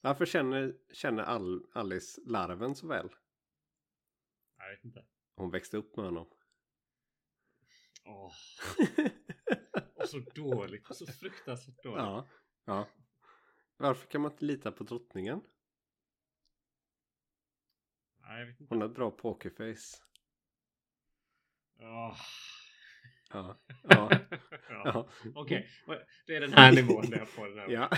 Varför känner, känner Al Alice larven så väl? Jag vet inte. Hon växte upp med honom. Åh, och så dåligt. Så fruktansvärt dåligt. ja, ja. Varför kan man inte lita på drottningen? Nej, jag vet inte. Hon har ett bra pokerface. Åh. Ja, ja, ja. Okej, det är den här nivån där jag får den här. Ja,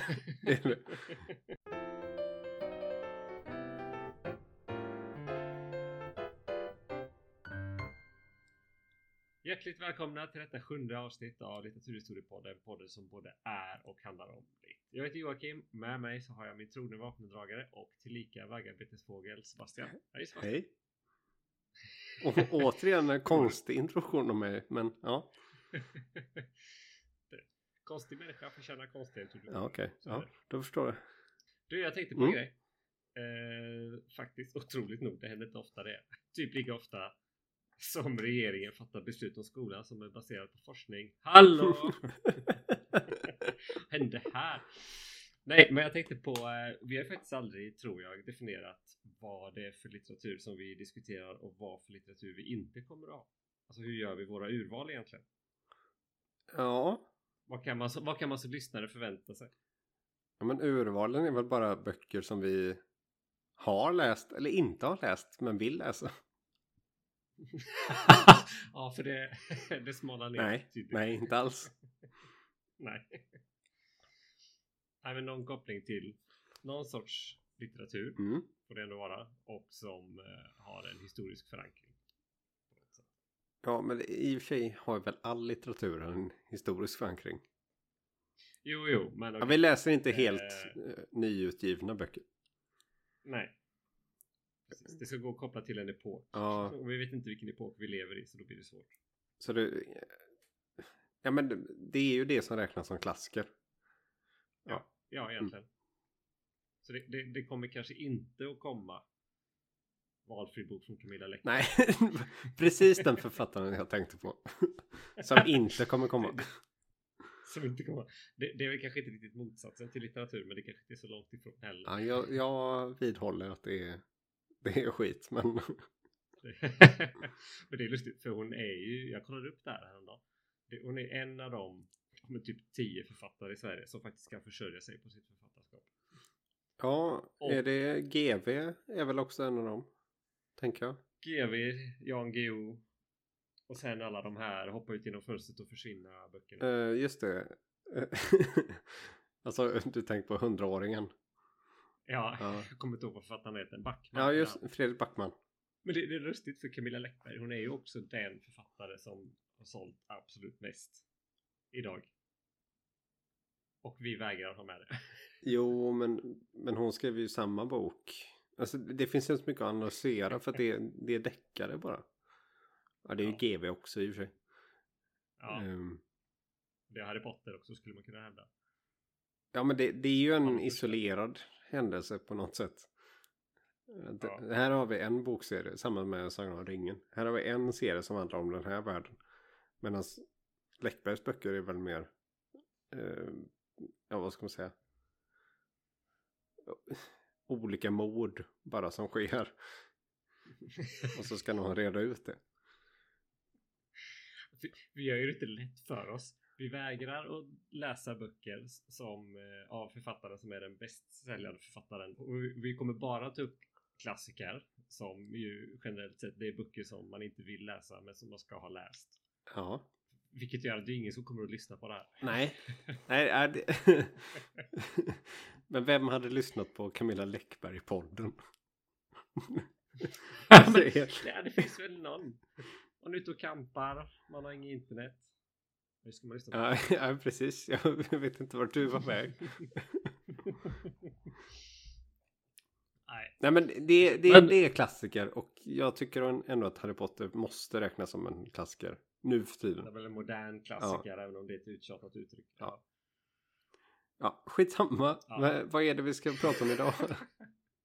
Hjärtligt välkomna till detta sjunde avsnitt av Litteraturhistoriepodden. Podden som både är och handlar om ditt. Jag heter Joakim. Med mig så har jag min trogne vapendragare och tillika vagarbetesfågel Sebastian. Hej Sebastian. Hej. Och återigen en konstig introduktion av mig, men ja. Konstig människa förtjänar konstiga introduktioner. Ja, okej. Är Ja, då förstår jag. Du, jag tänkte på Mm. en grej. Eh, faktiskt otroligt nog, det händer inte ofta det. Typ lika ofta som regeringen fattar beslut om skolan som är baserat på forskning. Hallå! hände här? Nej, men jag tänkte på, eh, vi har faktiskt aldrig, tror jag, definierat vad det är för litteratur som vi diskuterar och vad för litteratur vi inte kommer att ha. Alltså hur gör vi våra urval egentligen? Ja, Vad kan man, så- vad kan man som lyssnare förvänta sig? ja, men urvalen är väl bara böcker som vi har läst eller inte har läst men vill läsa. ja, för det, det smalnar ner. Nej, tydligt. nej, inte alls. Nej. Nej, men någon koppling till någon sorts litteratur Mm. får det ändå vara och som eh, har en historisk förankring. Ja, men i och för sig har väl all litteratur en historisk förankring. Jo, jo, men Ja, okej. vi läser inte helt Eh. eh, nyutgivna böcker. nej. Precis. Det ska gå att koppla till en epok. Ja. Och vi vet inte vilken epok vi lever i så då blir det svårt. Så det, ja, men det- är ju det som räknas som klassiker. Ja, ja egentligen. Så det, det, det kommer kanske inte att komma valfri bok från Camilla Läckberg. Nej, precis den författaren jag tänkte på. Som inte kommer komma. Som inte kommer. Det, det är väl kanske inte riktigt motsatsen till litteratur men det kanske inte är så långt ifrån heller. Ja, jag, jag vidhåller att det är, det är skit, men men det är lustigt för hon är ju, jag kollade upp det här häromdagen. Hon är en av de med typ tio författare i Sverige som faktiskt kan försörja sig på sitt författarskap. ja, Och- är det GV är väl också en av dem, tänker jag. GV, Jan Guillou och sen alla de här hoppar ut genom fönstret och försvinna böckerna. Eh, just det. Eh, alltså, du tänker på hundraåringen. Ja, Ja. jag kommer inte ihåg vad författaren heter. Backman. Ja, just. Fredrik Backman. Men det, det är lustigt för Camilla Läckberg. Hon är ju också den författare som har sålt absolut mest idag. Och vi vägrar ha med det. Jo, men, men hon skrev ju samma bok. Alltså, det finns inte så mycket att analysera för att det, det är deckare bara. Ja, det är ju Ja. GV också i och för sig. Ja, Ehm, det är Harry Potter också skulle man kunna hävda. Ja men det, det är ju en isolerad händelse på något sätt. Eh, Ja. Här har vi en bokserie, samma med Sagan om ringen. Här har vi en serie som handlar om den här världen. Medan Läckbergs böcker är väl mer, eh, ja vad ska man säga, olika mord bara som sker. Och så ska någon reda ut det. Vi- gör ju det inte lätt för oss. Vi vägrar att läsa böcker som, eh, av författaren som är den bäst säljande författaren. Och vi- kommer bara ta upp klassiker som ju generellt sett det är böcker som man inte vill läsa men som man ska ha läst. Ja. Vilket gör att det är ingen som kommer att lyssna på det här. Nej. Nej, det... Men vem hade lyssnat på Camilla Läckberg-podden? Men, Det är- ja, det finns väl någon. Man är ute och campar, man har inget internet. Nu ska man lyssna på. Ja, ja, precis. Jag vet inte vart du var väg. Nej, Nej, men det, det, Men- det är klassiker och jag tycker ändå att Harry Potter måste räknas som en klassiker nu för det är tiden. väl en modern klassiker även om det är ett uttjatat uttryck. Ja. Ja, skitsamma. Ja. Vad, vad är det vi ska prata om idag?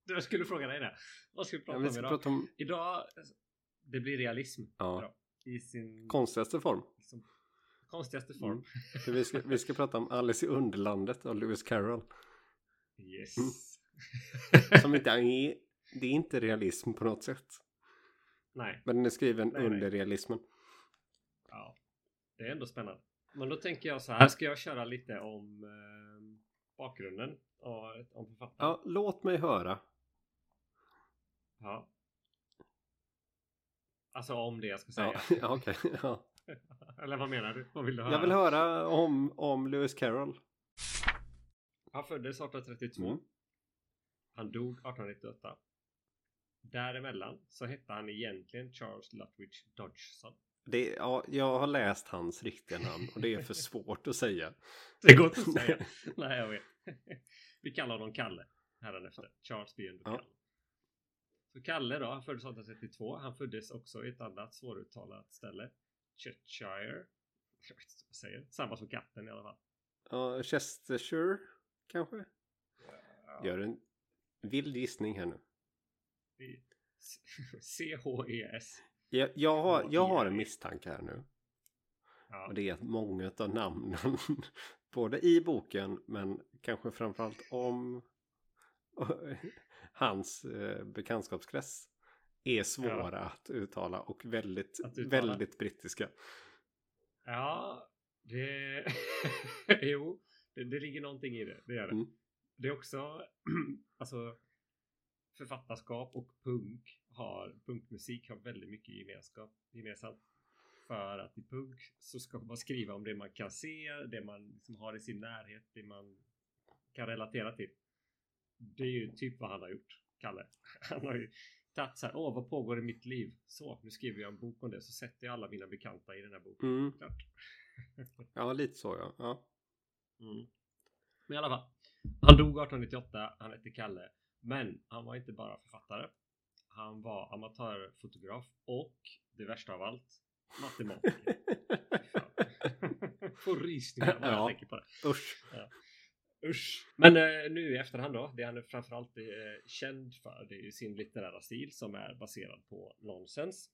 Du, Jag skulle fråga dig det. Vad ska vi Ja, prata vi om ska idag? prata om Idag, det blir realism. Ja. idag. I sin konstigaste form. liksom, konstigaste form. Mm. Vi, ska, vi ska prata om Alice i Underlandet av Lewis Carroll. Yes. Mm. Som inte är, det är inte realism på något sätt. Nej. Men den är skriven Nej, nej. under realismen. Ja. Det är ändå spännande. Men då tänker jag så här. Ska jag köra lite om eh, bakgrunden och, om författaren? Ja, låt mig höra. Ja. Alltså om det jag ska säga. Ja, ja okej. Ja. Eller vad menar du? Vad vill du höra? Jag vill höra om, om Lewis Carroll. Han föddes 1832. Mm. Han dog 1898. Däremellan så hette han egentligen Charles Lutwidge Dodgson. Det, ja, jag har läst hans riktiga namn och det är för svårt att säga. Det går inte att säga. Nej, jag vet. Vi kallar honom Kalle hädanefter. Charles B. Ja. Kalle. Så Kalle då, han föddes 1832. Han föddes också i ett annat svåruttalat ställe. Cheshire. Jag vet inte vad jag säger. Samma som katten i alla fall. Ja, Chestershire kanske? Gör en vild gissning här nu. C-H-E-S. Jag, jag, har, jag har en Ja. misstanke här nu. Ja. Och det är att många av namnen, både i boken men kanske framförallt om hans eh, bekantskapskrets är svåra att uttala och väldigt, uttala. väldigt brittiska. Ja, det... jo, det, det ligger någonting i det. Det gör det. Mm. Det är också, alltså, författarskap och punk har, punkmusik har väldigt mycket gemenskap, gemensamt. För att i punk så ska man skriva om det man kan se, det man liksom har i sin närhet, det man kan relatera till. Det är ju typ vad han har gjort, Kalle. Han har ju tagit så här, åh vad pågår i mitt liv? Så, nu skriver jag en bok om det, så sätter jag alla mina bekanta i den här boken. Mm. Klart. Ja, lite så ja. ja. Mm. Men i alla fall. Han dog 1898. Han hette Kalle. Men han var inte bara författare. Han var amatörfotograf och det värsta av allt matematiker. Får rysningar bara jag Ja. tänker på det. Usch. Usch. Men eh, nu i efterhand då. Det han är framförallt eh, känd för det är ju sin litterära stil som är baserad på nonsens.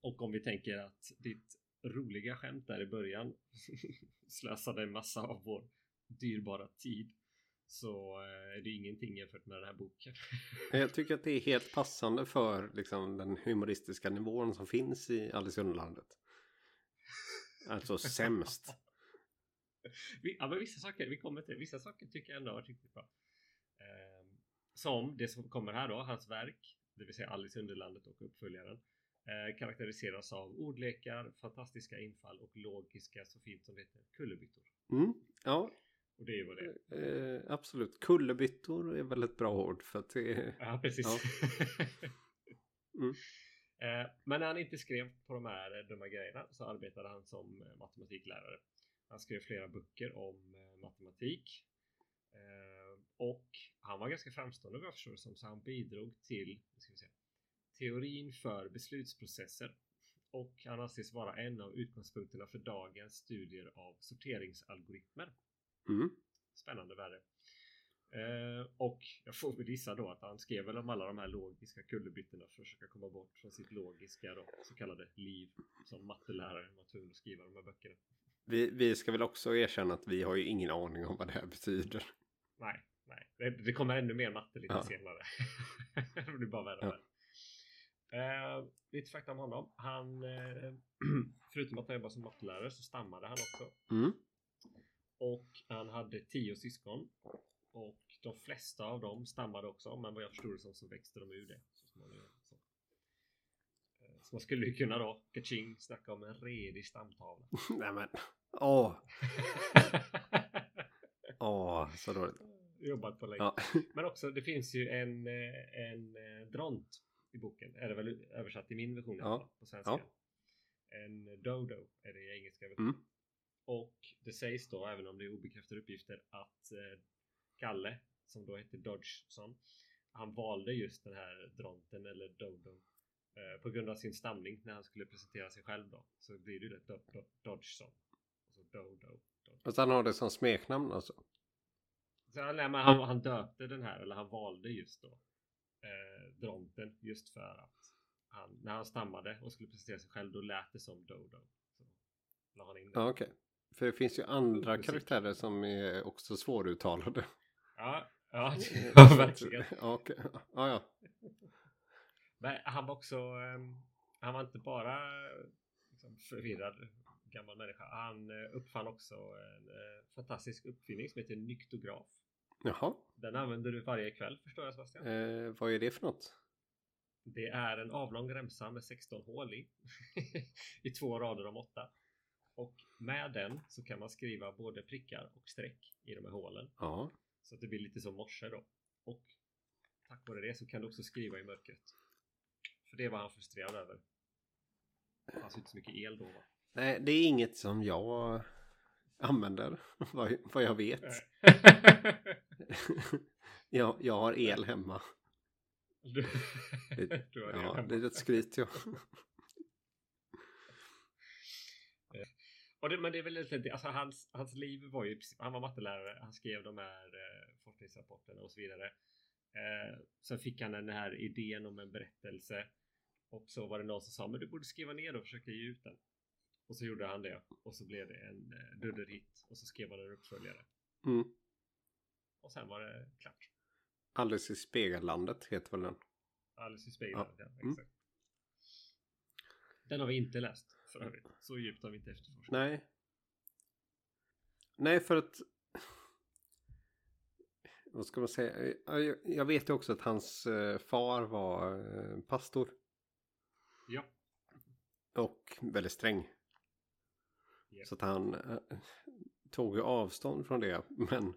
Och om vi tänker att ditt roliga skämt där i början slösade en massa av vår dyrbara tid. Så eh, är det ingenting jämfört med den här boken. Jag tycker att det är helt passande för liksom, den humoristiska nivån som finns i Alice i Underlandet. Alltså sämst. Vi- ja, men vissa saker, vi kommer till vissa saker tycker jag ändå var riktigt bra. Ehm, som det som kommer här då, hans verk, det vill säga Alice i Underlandet och uppföljaren, eh, karaktäriseras av ordlekar, fantastiska infall och logiska, så fint som det heter, kullerbyttor. Mm. Ja, Och det är vad det är. eh, absolut. Kullerbyttor är väl ett bra ord för att det är... Ja, precis. Mm. Eh, Men när han inte skrev på de här eh, dumma grejerna så arbetade han som eh, matematiklärare. Han skrev flera böcker om eh, matematik. Eh, Och han var ganska framstående vad jag förstår som, så han bidrog till ska vi säga, teorin för beslutsprocesser. Och han anses vara en av utgångspunkterna för dagens studier av sorteringsalgoritmer. Mm. Spännande värde. Eh, och jag får väl gissa då att han skrev väl om alla de här logiska kullerbyttorna för att försöka komma bort från sitt logiska då, så kallade liv som mattelärare var tvungen att skriva de här böckerna. Vi, vi ska väl också erkänna att vi har ju ingen aning om vad det här betyder. Nej, nej, det, det kommer ännu mer matte lite Ja. senare. det blir bara värre och Ja. värre. Eh, lite fakta om honom. Han, eh, förutom att han jobbade som mattelärare så stammade han också. Mm. Och han hade tio syskon. Och de flesta av dem stammade också. Men vad jag förstod det som så växte de ur det. Så. Så. Eh, så man skulle ju kunna då, kaching, snacka om en redig stamtavla. Nej men. Åh, åh, så dåligt. Jobbat på länge. Ja. Men också, det finns ju en, eh, en eh, dront i boken. Är det väl översatt i min version Ja. på svenska. Ja. En dodo är det i engelska. Mm. Och det sägs då, även om det är obekräftade uppgifter, att eh, Kalle, som då heter Dodgson, han valde just den här dronten eller dodo eh, på grund av sin stamning när han skulle presentera sig själv då. Så blir det ju det do, do, dodo. Och sen har det som smeknamn alltså. Så han, nej, men han, han döpte den här, eller han valde just då eh, dronten just för att han, när han stammade och skulle presentera sig själv då lät det som Dodo. Så la han in det. Ja, okej. För det finns ju andra Musik. karaktärer som är också svåruttalade. Ja, Ja, verkligen. Ja, okej. ja, ja. Men han var också, ehm, han var inte bara liksom, förvirrad gammal människa. Han eh, uppfann också en eh, fantastisk uppfinning som heter nyktograf. Jaha. Den använder du varje kväll förstår jag Sebastian. Eh, vad är det för något? Det är en avlång remsa med 16 hål i. I två rader om åtta. Och med den så kan man skriva både prickar och streck i de här hålen. Ja. Så att det blir lite som morse då. Och tack vare det så kan du också skriva i mörkret. För det var han frustrerad över. Det fanns inte så mycket el då va? Nej, det är inget som jag använder, vad, jag vet. jag, jag har el hemma. du, du har Ja, hemma. det är ett skryt jag. Och det, men det är väl lite, alltså hans, hans liv var ju, han var mattelärare, han skrev de här eh, forskningsrapporterna och så vidare. Eh, sen fick han den här idén om en berättelse. Och så var det någon som sa, men du borde skriva ner och försöka ge ut den. Och så gjorde han det. Och så blev det en eh, dunderhit. Och så skrev han en uppföljare. Mm. Och sen var det klart. Alldeles i spegellandet heter väl den. Alice i spegeln. Ja. Mm. exakt. Den har vi inte läst för övrigt. Så djupt har vi inte efterforskat. Nej. Nej, för att... Vad ska man säga? Ja, Jag jag vet ju också att hans eh, far var eh, pastor. Ja. Och väldigt sträng. Så att han eh, tog ju avstånd från det. Men,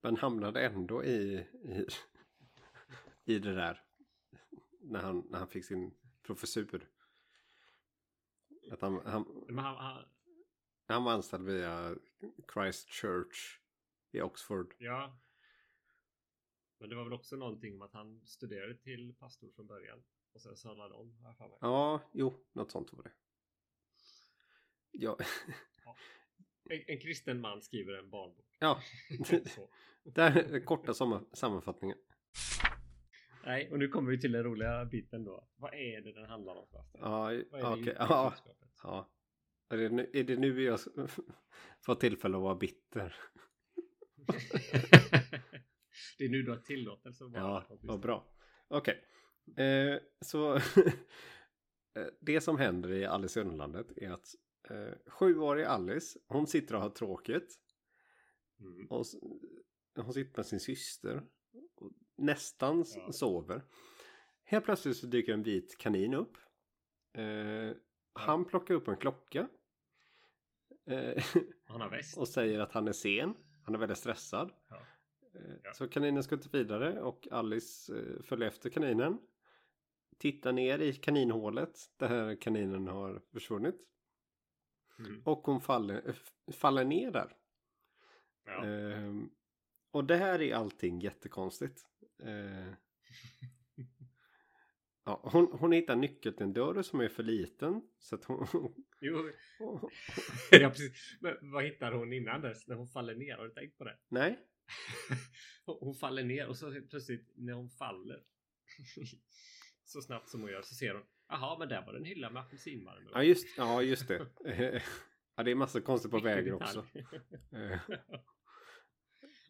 men hamnade ändå i, i, i det där. När han, när han fick sin professur. Att han, han, han, han, han var anställd via Christ Church i Oxford. Ja. Men det var väl också någonting om att han studerade till pastor från början. Och sen sadlade om, har jag. Ja, jo, något sånt var det. Ja, En, en kristen man skriver en barnbok. ja. Där är korta samma, sammanfattningen. Nej, och nu kommer vi till den roliga biten då. Vad är det den handlar om Sebastian? Ja, det okej. djupa Ja, ja. Är det, nu, är det nu jag får tillfälle att vara bitter? det är nu du har tillåtelse att vara Ja, vad bra. Okej. Eh, så eh, det som händer i Alice i Underlandet är att eh, sjuåriga Alice, hon sitter och har tråkigt. Mm. Och hon sitter med sin syster. Och nästan Ja. sover. Helt plötsligt så dyker en vit kanin upp. Eh, Han plockar upp en klocka. Eh, Han har väst. och säger att han är sen. Han är väldigt stressad. Ja. Eh. Så kaninen ska inte vidare och Alice eh, följer efter kaninen. Tittar ner i kaninhålet där kaninen har försvunnit. Mm. Och hon faller, eh, faller ner där. Ja. Ehm, och det här är allting jättekonstigt. Eh, ja, hon, hon hittar nyckeln till en dörr som är för liten. Så att hon... Jo, ja, precis. Men vad hittar hon innan dess när hon faller ner? Har du tänkt på det? nej, Hon faller ner och så plötsligt när hon faller så snabbt som hon gör så ser hon Jaha, men där var det en hylla med apelsinmarmelad. ja just, ja, just det. ja, det är massa konstigt på detalj. också.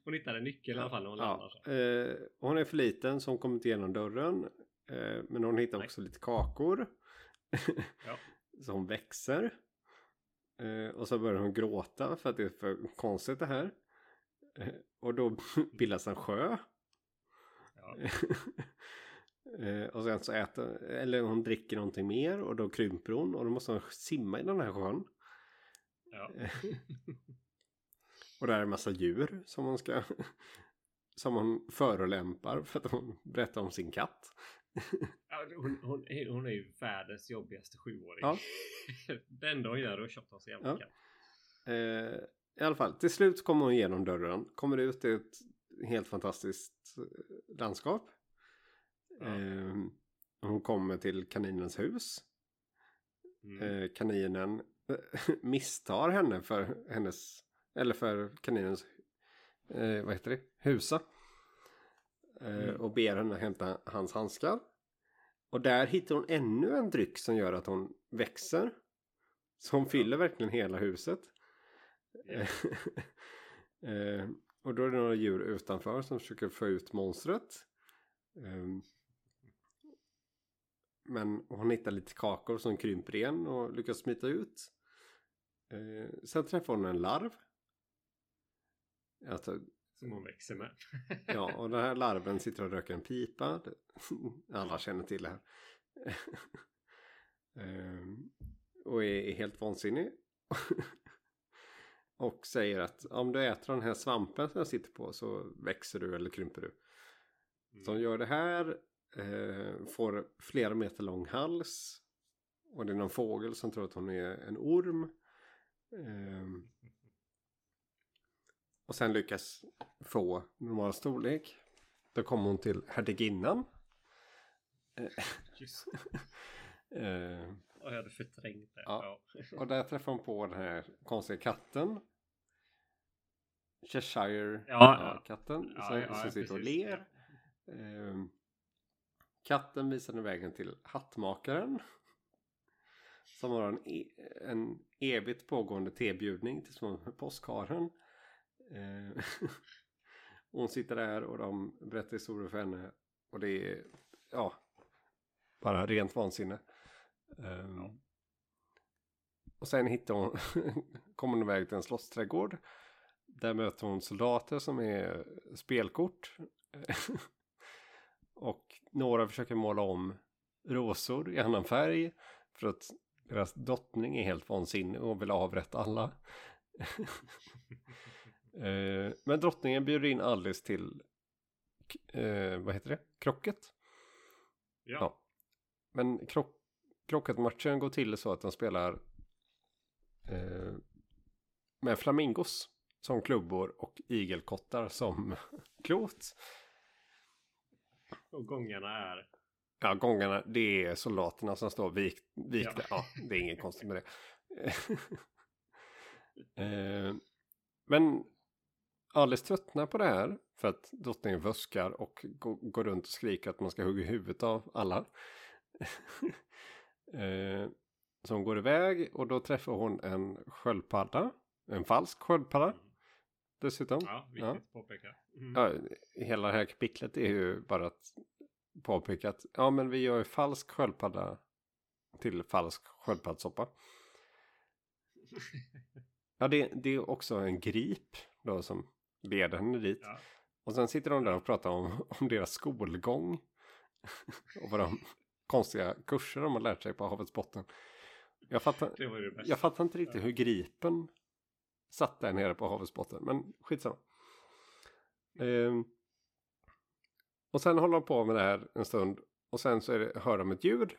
Hon hittar en nyckel i alla fall när hon landar. Ja, Så. eh, hon är för liten så hon kommer inte igenom dörren. Eh, men hon hittar Nej. också lite kakor. Ja. Så hon växer. Eh, och så börjar hon gråta för att det är för konstigt det här. Eh, och då bildas en sjö. Ja. Eh, och sen så äter, eller hon dricker någonting mer och då krymper hon och då måste hon simma i den här sjön. Ja. Och där är en massa djur som hon ska som hon förolämpar för att hon berättar om sin katt. Ja, hon, hon, är- hon är ju världens jobbigaste sjuåring. Ja. det enda hon gör är att tjata om sin jävla Ja. katt. Eh, I alla fall, till slut kommer hon igenom dörren. Kommer ut i ett helt fantastiskt eh, landskap. Eh, hon kommer till kaninens hus. Mm. Eh, kaninen misstar henne för hennes, eller för kaninens, eh, vad heter det, husa. Eh, Mm. Och ber henne hämta hans handskar. Och där hittar hon ännu en dryck som gör att hon växer. Så hon fyller verkligen hela huset. Eh, och då är det några djur utanför som försöker få ut monstret. Ehm, men hon hittar lite kakor som krymper igen och lyckas smita ut. Eh, sen träffar hon en larv. Alltså, Som hon växer med. ja, och den här larven sitter och röker en pipa. Alla känner till det här. Ehm, och är helt vansinnig. och säger att om du äter den här svampen som jag sitter på så växer du eller krymper du. Mm. Som gör det här eh, får flera meter lång hals. Och det är någon fågel som tror att hon är en orm. Ehm, och sen lyckas få normal storlek. Då kommer hon till hertiginnan. Just Eh, Och jag hade förträngt det. Ja. Och där träffar hon på den här konstiga katten. Cheshire Ja, katten Ja, som, ja, som sitter och precis. ler. Ehm, katten visar den vägen till hattmakaren. Som har en, e- en evigt pågående tebjudning till som påskharen. Ehm, hon sitter där och de berättar historier för henne. Och det är ja, bara rent vansinne. Ehm, Och sen hittar hon, kommer hon iväg till en slottsträdgård. Där möter hon soldater som är spelkort. och några försöker måla om rosor i annan färg. För att deras drottning är helt vansinnig och vill avrätta alla. Eh, Men drottningen bjuder in Alice till, eh, vad heter det, krocket. Ja. Ja. Men krock, krocketmatchen går till så att de spelar eh, med flamingos som klubbor och igelkottar som klot. Och gångarna är... Ja, gångarna, det är soldaterna som står vikt, vikta. Ja. det är inget konstigt med det. eh, men Alice tröttnar på det här för att drottningen vöskar och går, går runt och skriker att man ska hugga huvudet av alla. eh, så hon går iväg och då träffar hon en sköldpadda. En falsk sköldpadda dessutom. Ja, viktigt Ja. att påpeka. Mm. Ja, hela det här kapitlet är ju bara att påpeka att ja men vi gör ju falsk sköldpadda till falsk sköldpaddssoppa. Ja det, det är också en grip då som leder henne dit. Ja. Och sen sitter de där och pratar om, om deras skolgång. och vad de konstiga kurser de har lärt sig på havets botten. Jag fattar, jag fattar inte riktigt hur gripen satt där nere på havets botten. Men skitsamma. Eh, och sen håller de på med det här en stund. Och sen så är det, hör de ett ljud.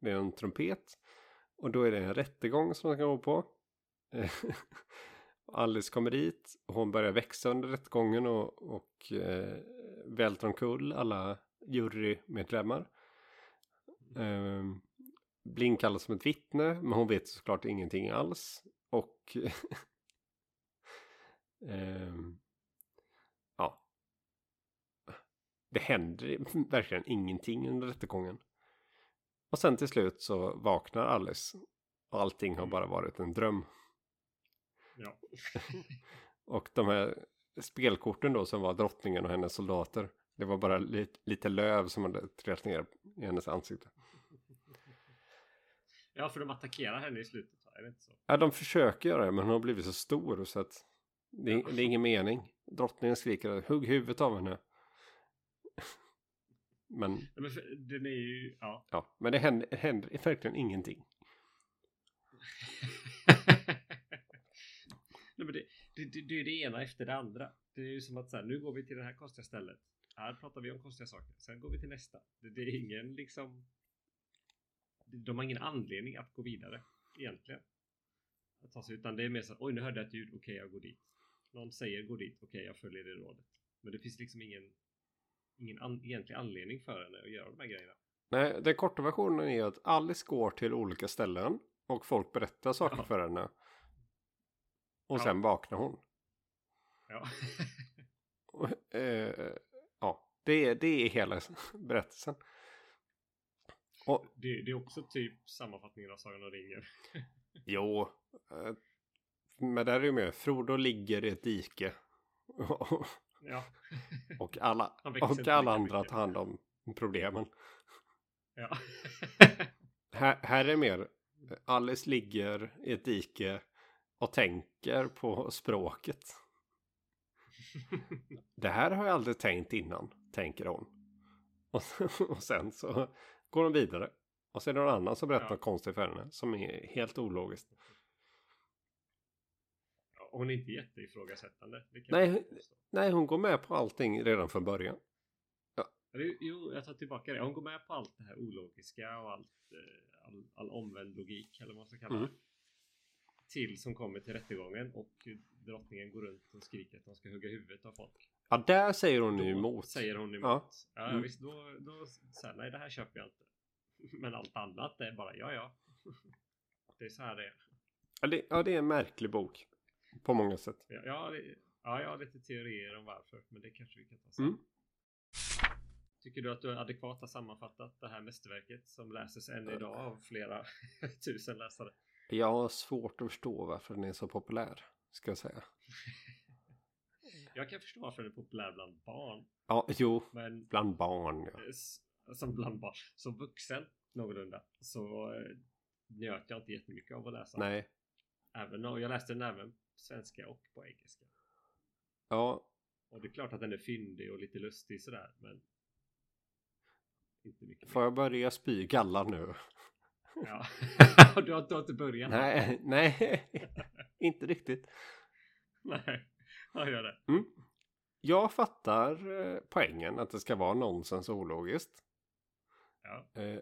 Det är en trumpet. Och då är det en rättegång som de ska gå på. Eh, Alice kommer dit. Och hon börjar växa under rättegången. Och, och eh, välter omkull alla jurymedlemmar. Eh, Blink kallas som ett vittne. Men hon vet såklart ingenting alls. Och ehm, ja. Det händer verkligen ingenting under rättegången. Och sen till slut så vaknar Alice. Och allting har bara varit en dröm. Ja. Och de här spelkorten då som var drottningen och hennes soldater. Det var bara lite, lite löv som hade trillat ner i hennes ansikte. ja, för de attackerar henne i slutet. Är det inte så? Ja, de försöker göra det men hon har blivit så stor så att det, är- det är ingen mening. Drottningen skriker hugg huvudet av henne. Men, Ja, men den är ju... Ja. ja, men det händer, händer verkligen ingenting. Nej, men det, det, det, det är det ena efter det andra. Det är ju som att så här, nu går vi till det här konstiga stället. Här pratar vi om konstiga saker. Sen går vi till nästa. Det, det är ingen liksom... De har ingen anledning att gå vidare egentligen. Att ta sig, utan det är mer så att oj nu hörde jag ett ljud, okej jag går dit. Någon säger gå dit, okej jag följer det rådet. Men det finns liksom ingen, ingen an, egentlig anledning för henne att göra de här grejerna. Nej, den korta versionen är att Alice går till olika ställen och folk berättar saker Ja. för henne. Och Ja. sen vaknar hon. Ja. Och, eh, ja, det är, det är hela berättelsen. Och det, det är också typ sammanfattningen av Sagan om ringen. jo, eh, men där är ju med. Frodo ligger i ett dike Ja. och alla, och alla andra tar hand om problemen. ja. Här, här är mer Alice ligger i ett dike och tänker på språket. Det här har jag aldrig tänkt innan, tänker hon. Och, och sen så går hon vidare. Och så är det någon annan som berättar Ja. något konstigt för henne som är helt ologiskt. Hon är inte jätteifrågasättande. Nej. Nej, hon går med på allting redan från början. Eller, Jo, jag tar tillbaka det. Hon går med på allt det här ologiska och allt, eh, all, all omvänd logik eller vad man ska kalla det. Mm. Tills hon kommer till rättegången och drottningen går runt och skriker att de ska hugga huvudet av folk. Ja, där säger hon ju emot. säger hon emot. Ja. Ja, Mm. visst, då, då här, nej det här köper jag inte. Men allt annat är bara ja, ja. Det är så här det är. Ja det, ja, det är en märklig bok. På många sätt. Ja, ja, det, ja, jag har lite teorier om varför, men det kanske vi kan ta sen. Mm. Tycker du att du adekvat har sammanfattat det här mästerverket som läses än idag av flera tusen läsare? Jag har svårt att förstå varför den är så populär. Ska jag säga. Jag kan förstå varför den är populär bland barn, Ja, jo. men Bland barn. Ja. eh, som bland barn, som vuxen någorlunda, så eh, njöt jag inte jättemycket av att läsa. Nej. Även om jag läste den även svenska och på engelska. Ja, Och det är klart att den är fyndig och lite lustig sådär, men inte mycket får jag börja spy galla nu? Ja. du, har, du har inte börjat? Nej, nej. inte riktigt. Nej, jag gör det. Jag fattar eh, poängen att det ska vara nonsens och ologiskt. Ja. Eh,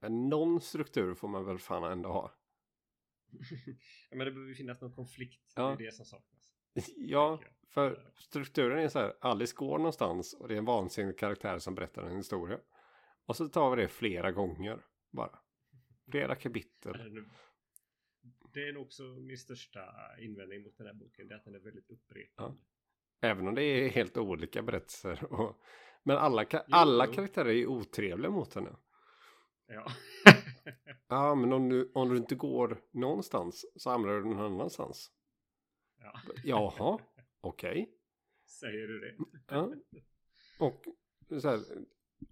men någon struktur får man väl fan ändå ha. Ja, Men det behöver finnas någon konflikt. Ja. Det är det som saknas. Ja, för strukturen är så här. Alice går någonstans och det är en vansinnig karaktär som berättar en historia. Och så tar vi det flera gånger bara. Flera kapitel. Det är nog också min största invändning mot den här boken. Det är att den är väldigt upprepande. Även om det är helt olika berättelser. Och, men alla, Jo, alla jo. karaktärer är ju otrevliga mot henne. Ja. Ja, men om du, om du inte går någonstans så hamnar du någon annanstans. ja. Jaha, okej. Säger du det? Ja. Och så här,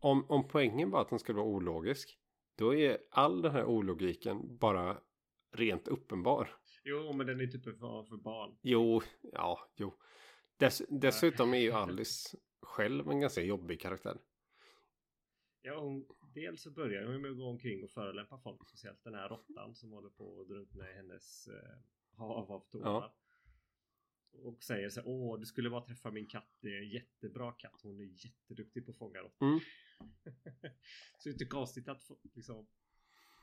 om, om poängen var att den skulle vara ologisk. Då är all den här ologiken bara rent uppenbar. Jo, men den är typ för, för barn. Jo, ja, jo. Dess, dessutom är ju Alice själv en ganska jobbig karaktär. Ja, hon, dels så börjar hon med att gå omkring och förolämpa folk. Speciellt den här råttan som håller på att drunkna i hennes eh, hav av tårar. Ja. Och säger så här, åh du skulle bara träffa min katt. Det är en jättebra katt. Hon är jätteduktig på att fånga råttor. Mm. så det är inte konstigt att liksom,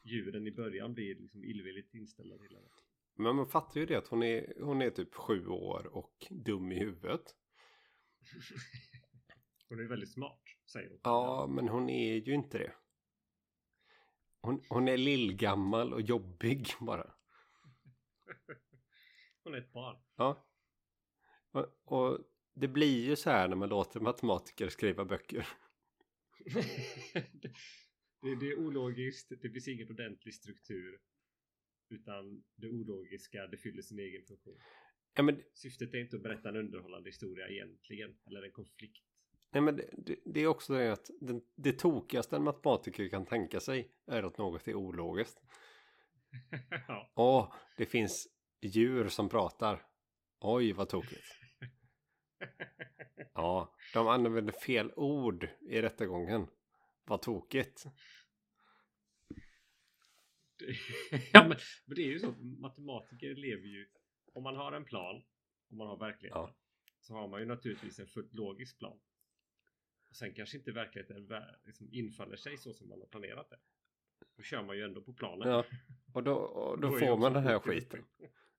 djuren i början blir liksom illvilligt inställda till henne. Men man fattar ju det att hon är, hon är typ sju år och dum i huvudet. Hon är väldigt smart, säger hon. Ja, men hon är ju inte det. Hon, hon är lillgammal och jobbig bara. Hon är ett barn. Ja. Och, och det blir ju så här när man låter matematiker skriva böcker. det, det är ologiskt, det finns ingen ordentlig struktur. Utan det ologiska, det fyller sin egen funktion. Ja, men, Syftet är inte att berätta en underhållande historia egentligen, eller en konflikt. Nej, men det, det, är också det att det, det tokigaste en matematiker kan tänka sig är att något är ologiskt. ja. Åh, det finns djur som pratar. Oj, vad tokigt. Ja, de använder fel ord i rättegången. Vad tokigt. Ja men, men det är ju så, matematiker lever ju, om man har en plan, om man har verkligheten, Ja. så har man ju naturligtvis en fullt logisk plan. Och sen kanske inte verkligheten liksom infaller sig så som man har planerat det. Då kör man ju ändå på planen. Ja, och då, och då ju får man den här skiten.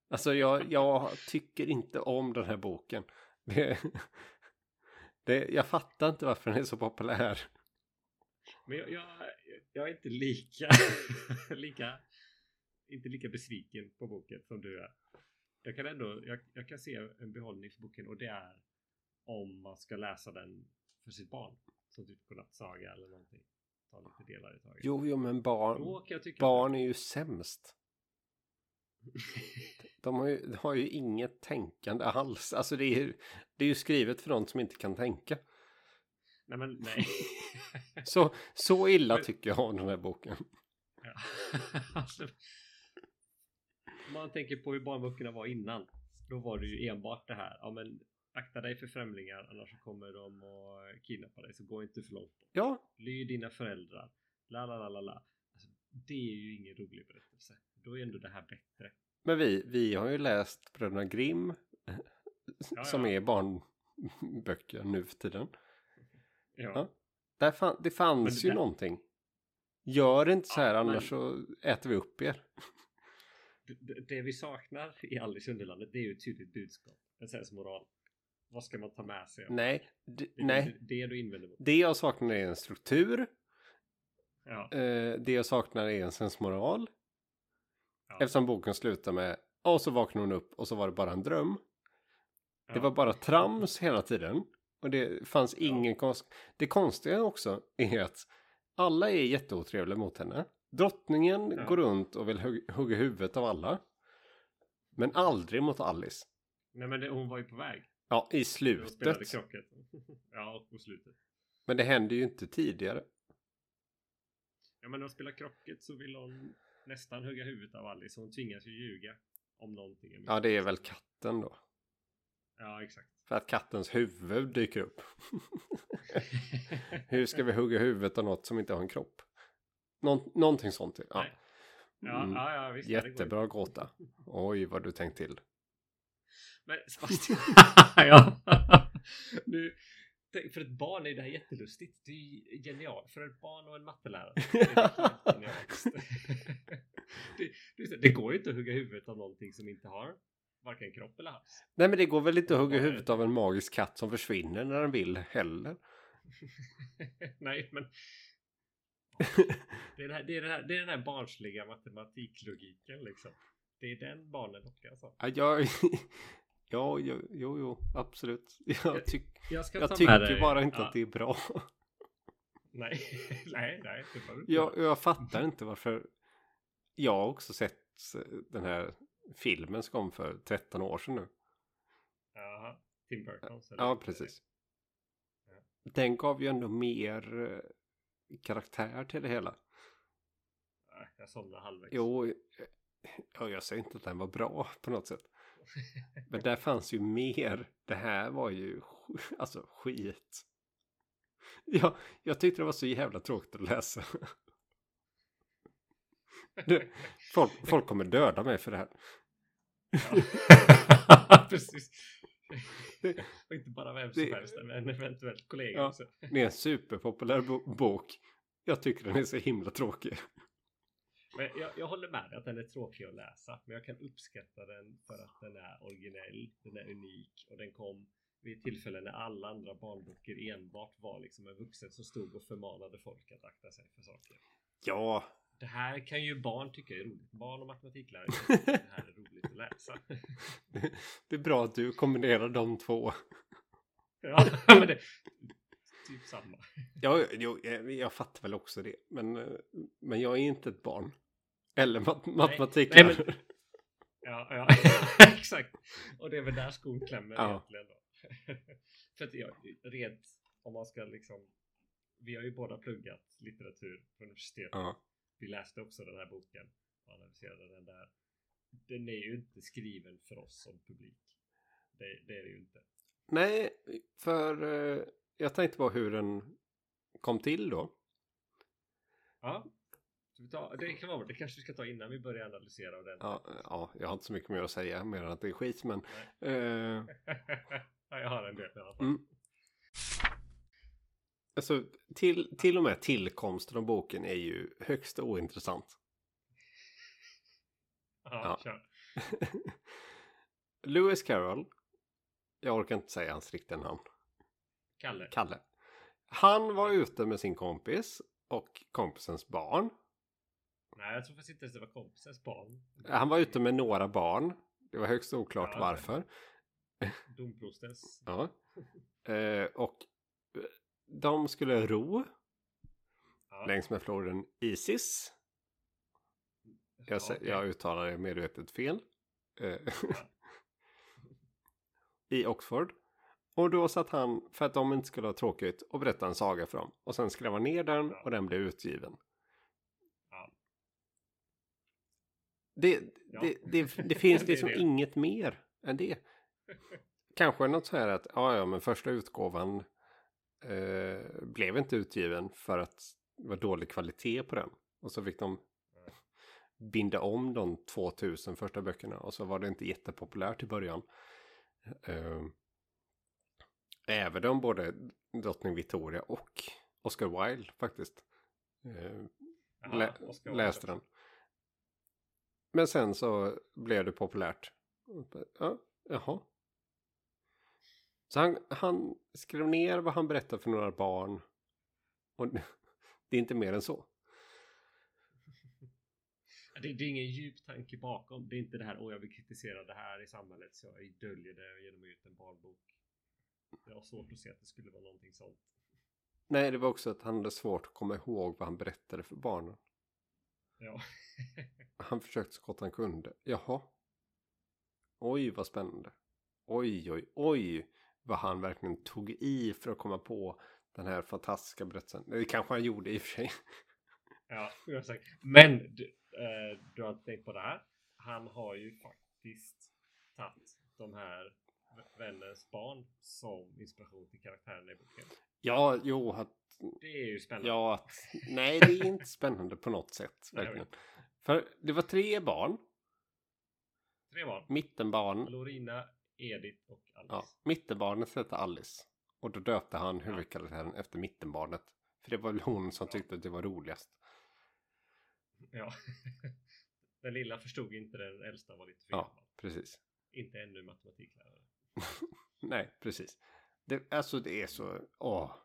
Alltså jag, jag tycker inte om den här boken. Det, det, jag fattar inte varför den är så populär. Men jag, jag, jag är inte lika, lika, inte lika besviken på boken som du är. Jag kan ändå, jag, jag kan se en behållning för boken och det är om man ska läsa den för sitt barn. Som typ godnattsaga eller någonting. Ta lite delar i taget. Jo, jo, men barn, barn är ju sämst. De har, ju, de har ju inget tänkande alls. Alltså det är, ju- det är ju skrivet för de som inte kan tänka. Nej men nej. Så, så illa tycker jag om den här boken. Ja. alltså, om man tänker på hur barnböckerna var innan. Då var det ju enbart det här. Ja men akta dig för främlingar annars kommer de att kidnappa dig. Så gå inte för långt bort. Ja, Lyd dina föräldrar. La la la la la. Alltså, det är ju ingen rolig berättelse. Då är ändå det här bättre. men vi, vi har ju läst Bröderna Grimm. Ja, som ja. är barnböcker nu för tiden. Ja. Ja. Där fan, det fanns Men ju det- någonting. Gör inte så här Ja, men- annars så äter vi upp er. Det, det, det vi saknar i Alice i Underlandet det är ju ett tydligt budskap. En sensmoral. Vad ska man ta med sig? Nej, Det nej. Det, det du invänder mot. Det jag saknar är en struktur. Ja. Eh, det jag saknar är en sensmoral. Ja. Eftersom boken slutar med och så vaknar hon upp och så var det bara en dröm. Det Ja. var bara trams hela tiden. Och det fanns Ja. ingen konst. Det konstiga också är att alla är jätteotrevliga mot henne. Drottningen Ja. går runt och vill hugg- hugga huvudet av alla. Men aldrig mot Alice. Nej men det, hon var ju på väg. Ja, i slutet. ja, på slutet. Men det hände ju inte tidigare. Ja men när hon spelar krocket så vill hon nästan hugga huvudet av Alice. Hon tvingas ju ljuga. Om någonting. Ja, det är väl katten då. Ja exakt. För att kattens huvud dyker upp. Hur ska vi hugga huvudet av något som inte har en kropp? Någon, någonting sånt. Ja. Ja, Mm. ja, ja visst. Jättebra gåta. Oj, vad du tänkt till. Men Sebastian. ja. nu, för ett barn är det här jättelustigt. Det är ju genialt. För ett barn och en mattelärare. Det, det, det, går ju inte att hugga huvudet av någonting som inte har varken kropp eller hals. Nej, men det går väl inte att hugga huvudet av en magisk katt som försvinner när den vill heller. Nej, men det är, här, det, är här, det är den här barnsliga matematiklogiken liksom. Det är den barnen lockas av. Ja, jag, ja, jo, jo, jo, absolut. Jag, tyck, Jag, jag med tycker bara inte ja, att det är bra. Nej, nej, nej. Det du inte Jag, jag fattar inte varför. Jag har också sett den här filmen som kom för 13 år sedan nu. Jaha, Tim Burtons. eller? Ja, precis. Den gav ju ändå mer eh, karaktär till det hela. Jag somnade halvvägs. Jo, eh, ja, jag säger inte att den var bra på något sätt. Men där fanns ju mer. Det här var ju alltså skit. Ja, jag tyckte det var så jävla tråkigt att läsa. Det- Folk, folk kommer döda mig för det här. Ja. precis. Och inte bara vem som helst, men en eventuellt kollega Ja. Det är en superpopulär bo- bok. Jag tycker den är så himla tråkig. Men jag, jag håller med dig att den är tråkig att läsa. Men jag kan uppskatta den för att den är originell, den är unik och den kom vid tillfällen när alla andra barnböcker enbart var liksom en vuxen som stod och förmanade folk att akta sig för saker. Ja, Det här kan ju barn tycka är roligt. Barn och matematiklärare tycker att det här är roligt att läsa. det är bra att du kombinerar de två. Ja, men det typ samma. Ja, jo, jag, jag fattar väl också det. Men, eh, men jag är inte ett barn. Eller mat- matematik. nej, men- Ja, ja exakt. Och det är väl där skon klämmer Ja. egentligen då. För att jag, rent om man ska liksom Vi har ju båda pluggat litteratur på universitetet. Ja. Vi läste också den här boken och analyserade den där. Den är ju inte skriven för oss som publik. Det, det är det ju inte. Nej, för eh, jag tänkte på hur den kom till då. Ja. Tar, det kan vara det kanske vi ska ta innan vi börjar analysera den. Ja, ja, jag har inte så mycket mer att säga mer än att det är skit. Men eh, ja, jag har en del i alla fall. Mm. alltså, till, till och med tillkomsten av boken är ju högst ointressant. Ja, Ja. kör. Lewis Carroll. Jag orkar inte säga hans riktiga namn. Kalle. Kalle. Han var ute med sin kompis och kompisens barn. Nej, jag tror faktiskt inte ens det var kompisens barn. Han var ute med några barn. Det var högst oklart Ja, varför. Domprostens. Ja. Eh, och eh, de skulle ro Ja. längs med floden Isis. Jag, Ja, okej. jag uttalar det medvetet fel. Eh, I Oxford. Och då satt han, för att de inte skulle ha tråkigt, och berättade en saga för dem. Och sen skrev han ner den och den blev utgiven. Ja. Det, Ja. det, det, det finns liksom inget mer än det. Kanske något så här att, ja ja men första utgåvan eh, blev inte utgiven för att det var dålig kvalitet på den. Och så fick de binda om de 2000 första böckerna och så var det inte jättepopulärt i början. Eh, även om både drottning Victoria och Oscar Wilde faktiskt eh, Jaha, lä Oscar läste Wilde. den. Men sen så blev det populärt. Ja, jaha. Så han, han skrev ner vad han berättade för några barn. Och det är inte mer än så. Det, det är ingen djup tanke bakom. Det är inte det här, åh jag vill kritisera det här i samhället så jag döljer det genom att ge ut en barnbok. Jag har svårt att se att det skulle vara någonting sånt. Nej, det var också att han hade svårt att komma ihåg vad han berättade för barnen. Ja. Han försökte så gott han kunde. Jaha. Oj, vad spännande. Oj, oj, oj. Vad han verkligen tog i för att komma på den här fantastiska berättelsen. Det kanske han gjorde i och för sig. Ja, jag sagt. Men du, eh, du har inte tänkt på det här. Han har ju faktiskt tagit de här vännens barn som inspiration till karaktärerna i boken. Ja, jo, att, Det är ju spännande. ja, att, nej, det är inte spännande på något sätt. Nej, Verkligen. För det var tre barn. Tre barn. Mittenbarn. Lorina, Edith och Alice. Ja, mittenbarnet hette Alice. Och då döpte han huvudkaraktären efter mittenbarnet. För det var väl hon som tyckte att det var roligast. Ja. Den lilla förstod inte den äldsta var lite för Ja, precis. Inte ännu matematiklärare. Nej, precis. Det, alltså det är så, åh.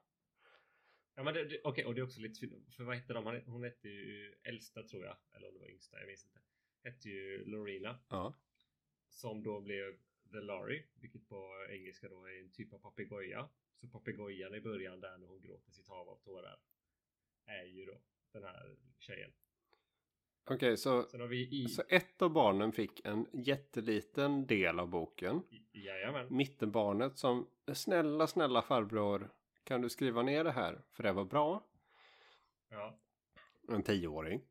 Ja men det, det, okej och det är också lite synd. För vad hette de? Hon hette ju äldsta tror jag. Eller om det var yngsta, jag minns inte. Hette ju Lorena. Ja, Som då blev The Larry. Vilket på engelska då är en typ av papegoja. Så papegojan i början där när hon gråter sitt hav av tårar. Är ju då den här tjejen. okej så, har vi i... så ett av barnen fick en jätteliten del av boken. i jajamän. Mittenbarnet som, snälla, snälla farbror, kan du skriva ner det här? För det var bra. Ja. En tioåring.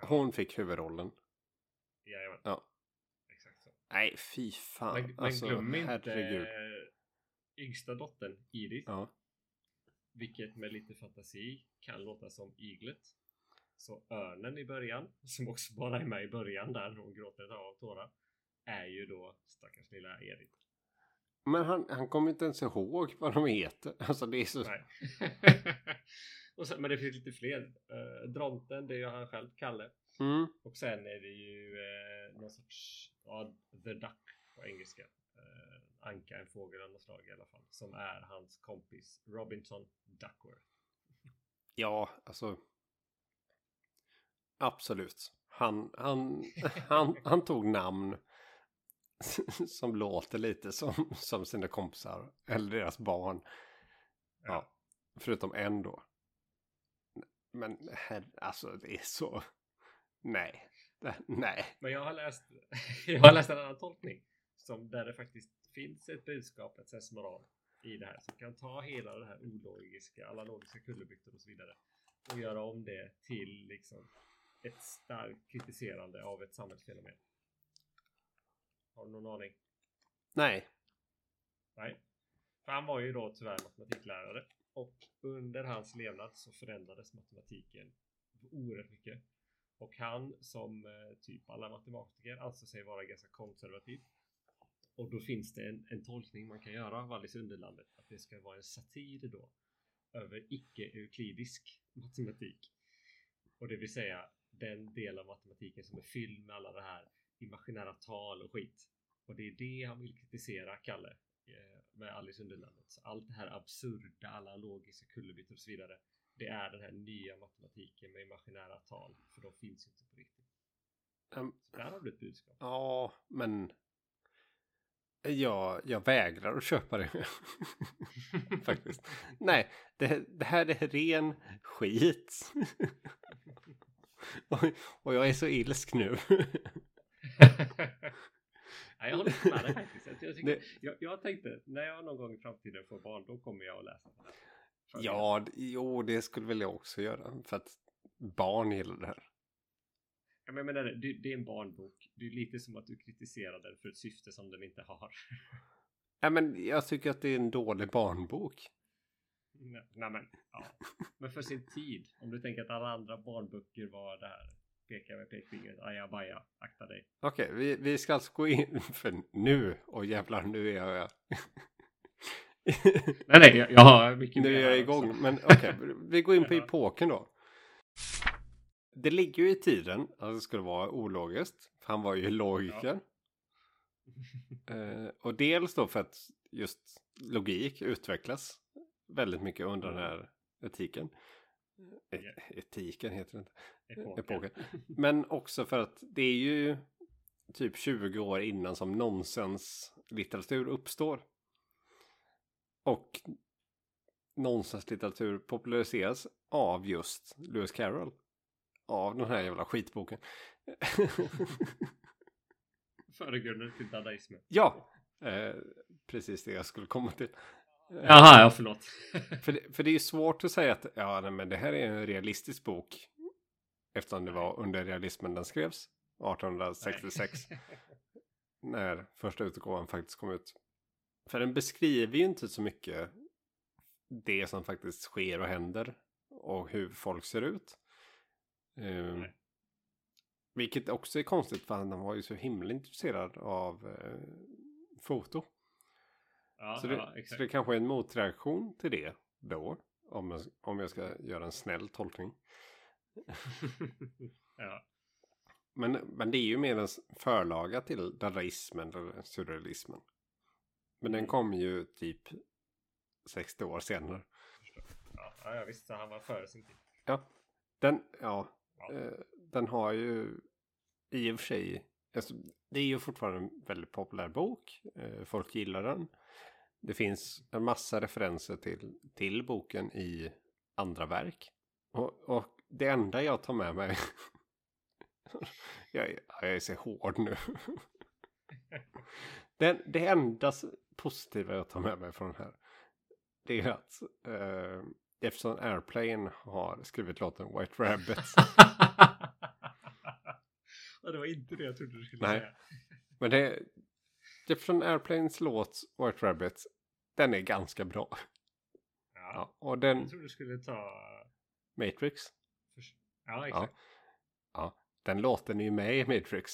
Hon fick huvudrollen. Jajamän. Ja. Exakt så. Nej, fy fan. Men, men alltså, glöm inte herregud. eh, yngsta dottern Edith. Ja. Vilket med lite fantasi kan låta som iglet. Så örnen i början, som också bara är med i början där hon gråter av tårar. Är ju då stackars lilla Edith. Men han, han kommer inte ens ihåg vad de heter. Alltså det är så... Sen, men det finns lite fler. Uh, Dronten, det är ju han själv, Kalle. Mm. Och sen är det ju eh, någon sorts, ja, The Duck på engelska. Eh, anka, en fågel av något slag i alla fall. Som är hans kompis Robinson Duckworth. Ja, alltså. Absolut. Han, han, han, han tog namn som låter lite som, som sina kompisar eller deras barn. Ja, förutom en då. Men herre, alltså det är så. Nej, det, nej. Men jag har läst, jag har läst en annan tolkning. Som där det faktiskt finns ett budskap, ett sensmoral i det här. Som kan ta hela det här ologiska, alla logiska kullerbyttor och så vidare. Och göra om det till liksom ett starkt kritiserande av ett samhällsfenomen. Har du någon aning? Nej. Nej. För han var ju då tyvärr matematiklärare. Och under hans levnad så förändrades matematiken oerhört mycket. Och han som eh, typ alla matematiker anser sig vara ganska konservativ. Och då finns det en, en tolkning man kan göra av Alice Underlandet. Att det ska vara en satir då. Över icke-euklidisk matematik. Och det vill säga den del av matematiken som är fylld med alla det här imaginära tal och skit. Och det är det han vill kritisera Kalle eh, med Alice Underlandet. Så allt det här absurda, alla logiska kullerbyttor och så vidare. Det är den här nya matematiken med imaginära tal. För de finns inte på riktigt. Um, Så där har du ett budskap. ja, men. Ja, jag vägrar att köpa det. Faktiskt. Nej, det, det här är ren skit. och, och jag är så ilsk nu. ja, jag håller med dig faktiskt. Jag, tycker, Det- jag, jag tänkte när jag någon gång i framtiden får barn då kommer jag att läsa här. Det- ja, d- jo, det skulle väl jag också göra. För att barn gillar det här. Ja, men jag menar, det, det är en barnbok. Det är lite som att du kritiserar den för ett syfte som den inte har. Nej, men jag tycker att det är en dålig barnbok. Nej, nej men, ja. Men för sin tid. Om du tänker att alla andra barnböcker var det här. Peka med pekfingret. Ajabaja. Akta dig. Okej, vi, vi ska alltså gå in för nu. Och jävlar, nu är jag... Nej, nej, jag, jag har mycket nu är jag igång. också. Men okej, vi går in på Ja. epoken då. Det ligger ju i tiden att det skulle vara ologiskt. Han var ju logiker. Eh, och dels då för att just logik utvecklas väldigt mycket under den här etiken. E- Ja. Etiken heter det inte. Epoken. epoken. Men också för att det är ju typ 20 år innan som nonsenslitteratur uppstår. Och nonsenslitteratur populariseras av just Lewis Carroll. Av den här jävla skitboken. Föregrunden till dadaismen. ja, eh, precis det jag skulle komma till. Jaha, ja förlåt. För det, för det är svårt att säga att ja, nej, men det här är en realistisk bok. Eftersom det var under realismen den skrevs. 1866. när första utgåvan faktiskt kom ut. För den beskriver ju inte så mycket det som faktiskt sker och händer. Och hur folk ser ut. Nej. vilket också är konstigt för han var ju så himla intresserad av eh, foto. Ja, Så det, ja så det kanske är en motreaktion till det då. Om jag, om jag ska göra en snäll tolkning. ja. Men, men det är ju mer en förlaga till dadaismen eller surrealismen. Men den Mm. kom ju typ 60 år senare. Ja, ja, ja, visst. Så han var före sin tid. Ja, den, ja, Ja. eh, den har ju i och för sig, alltså, det är ju fortfarande en väldigt populär bok. Eh, folk gillar den. Det finns en massa referenser till, till boken i andra verk. Och, och det enda jag tar med mig, jag, är- ja, jag är så hård nu. Den, det enda positiva jag tar med mig från den här, det är att eh, eftersom Airplane har skrivit låten White Rabbit. ja, det var inte det jag trodde du skulle Nej. säga. Men det, eftersom Airplanes låt White Rabbit, den är ganska bra. Ja. Ja, och den Jag trodde du skulle ta... Matrix, Ja, exakt. ja, den låten är ju med i Matrix.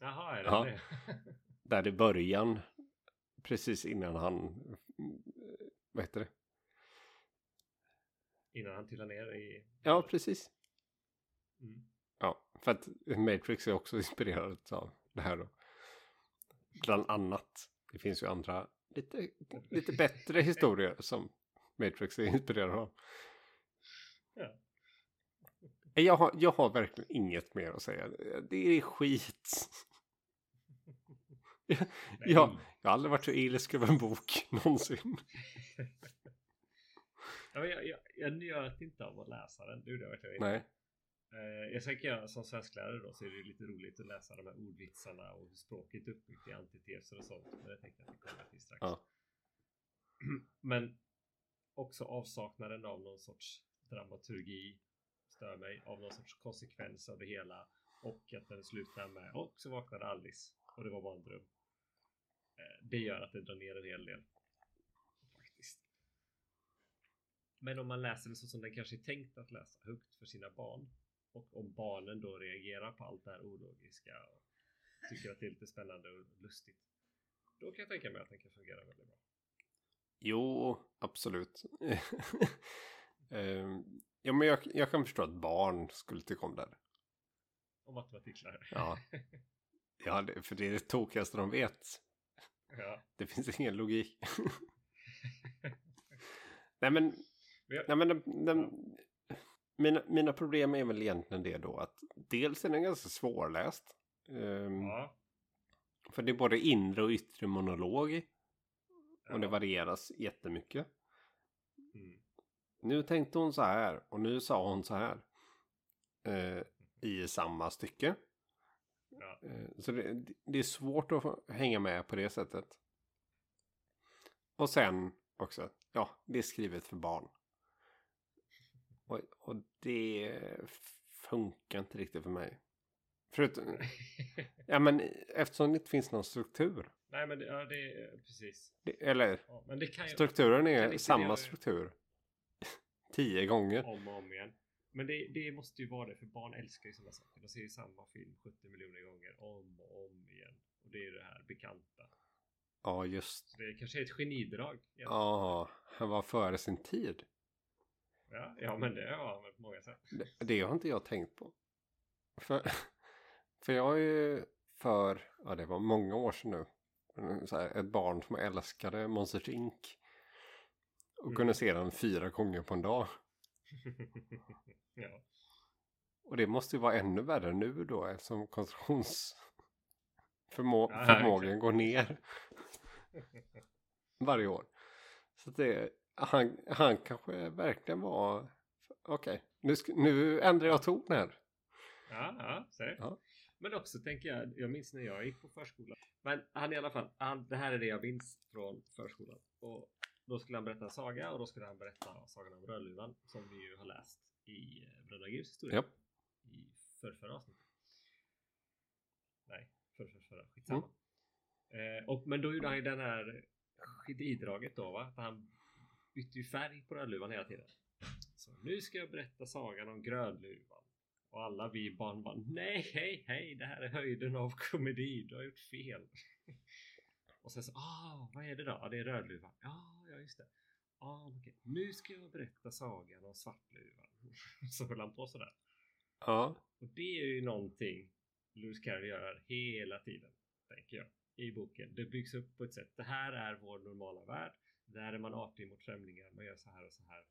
Jaha, är det Ja. det? Där i början, precis innan han, vad heter det? Innan han trillar ner i... Ja, precis. Mm. Ja, för att Matrix är också inspirerad av det här då. Bland annat. Det finns ju andra lite, lite bättre historier som Matrix är inspirerad av. Ja. Jag har, jag har verkligen inget mer att säga. Det är skit. Jag, jag, jag har aldrig varit så ilsk över en bok någonsin. Jag, jag, jag njöt inte av att läsa den. Det jag verkligen inte. Nej. Eh, jag tänker jag som svensklärare då så är det lite roligt att läsa de här ordvitsarna och hur språket är uppbyggt i antiteser och sånt. Men det tänkte jag att vi kommer till strax. Ja. Men också avsaknaden av någon sorts dramaturgi stör mig. Av någon sorts konsekvens av det hela. Och att den slutar med och så vaknade Alice och det var bara en dröm. Det gör att det drar ner en hel del. Faktiskt. Men om man läser det så som den kanske är tänkt att läsa högt för sina barn. Och om barnen då reagerar på allt det här ologiska och tycker att det är lite spännande och lustigt. Då kan jag tänka mig att den kan fungera väldigt bra. Jo, absolut. Ehm, ja, men jag, jag kan förstå att barn skulle tycka om det. Om matematiklärare. Ja. Ja, det, för det är det tokigaste de vet. ja. Det finns ingen logik. nej men, Men jag- nej, men den, den, mina, mina problem är väl egentligen det då att dels är den ganska svårläst. Ehm, Ja. För det är både inre och yttre monolog. Och det Ja. varieras jättemycket. Mm. Nu tänkte hon så här och nu sa hon så här. eh, i samma stycke. Ja. Eh, så det, det är svårt att hänga med på det sättet. Och sen också, ja, det är skrivet för barn. Och, och det funkar inte riktigt för mig. Förutom, ja men eftersom det inte finns någon struktur. Nej men det, ja, det är precis. Det, eller Ja, men det kan ju strukturen kan är det- samma struktur. Tio gånger. om och om igen. Men det, det måste ju vara det för barn älskar ju sådana saker. De ser ju samma film 70 miljoner gånger om och om igen. Och det är ju det här bekanta. Ja just. Så det kanske är ett genidrag. Ja, han var före sin tid. Ja, ja men det har man på många sätt. Det, det har inte jag tänkt på. För, för jag är ju för, ja det var många år sedan nu. Här, ett barn som älskade Monsters Inc. Och Mm. kunde se den fyra gånger på en dag. ja. Och det måste ju vara ännu värre nu då eftersom konstruktionsförmågan Ja, förmågan går ner varje år. Så det, han, han kanske verkligen var, okej, nu, sk- nu ändrar jag ton här. Ja, ja, säg. Ja. Men också tänker jag, jag minns när jag gick på förskolan. Men han i alla fall, han, det här är det jag minns från förskolan. Och då skulle han berätta en saga och då skulle han berätta sagan om Rödluvan som vi ju har läst i eh, Bröderna Grimms historia. Japp. I förrförra avsnittet. Nej, förrförra, skitsamma. Eh, och, men då gjorde han ju den här genidraget då va? För han bytte ju färg på Rödluvan hela tiden. Så nu ska jag berätta sagan om Grönluvan. Och alla vi barn bara nej, hej, hej, det här är höjden av komedi, du har gjort fel. och sen så, ah, vad är det då? Det är Rödluvan. Ja, ja, just det. Ah, okej. Nu ska jag berätta sagan om Svartluvan. så höll han på sådär. Ja, Och det är ju någonting Lewis Carroll gör hela tiden, tänker jag, i boken. Det byggs upp på ett sätt. Det här är vår normala värld. Där är man artig mot främlingar. Man gör så här och så här.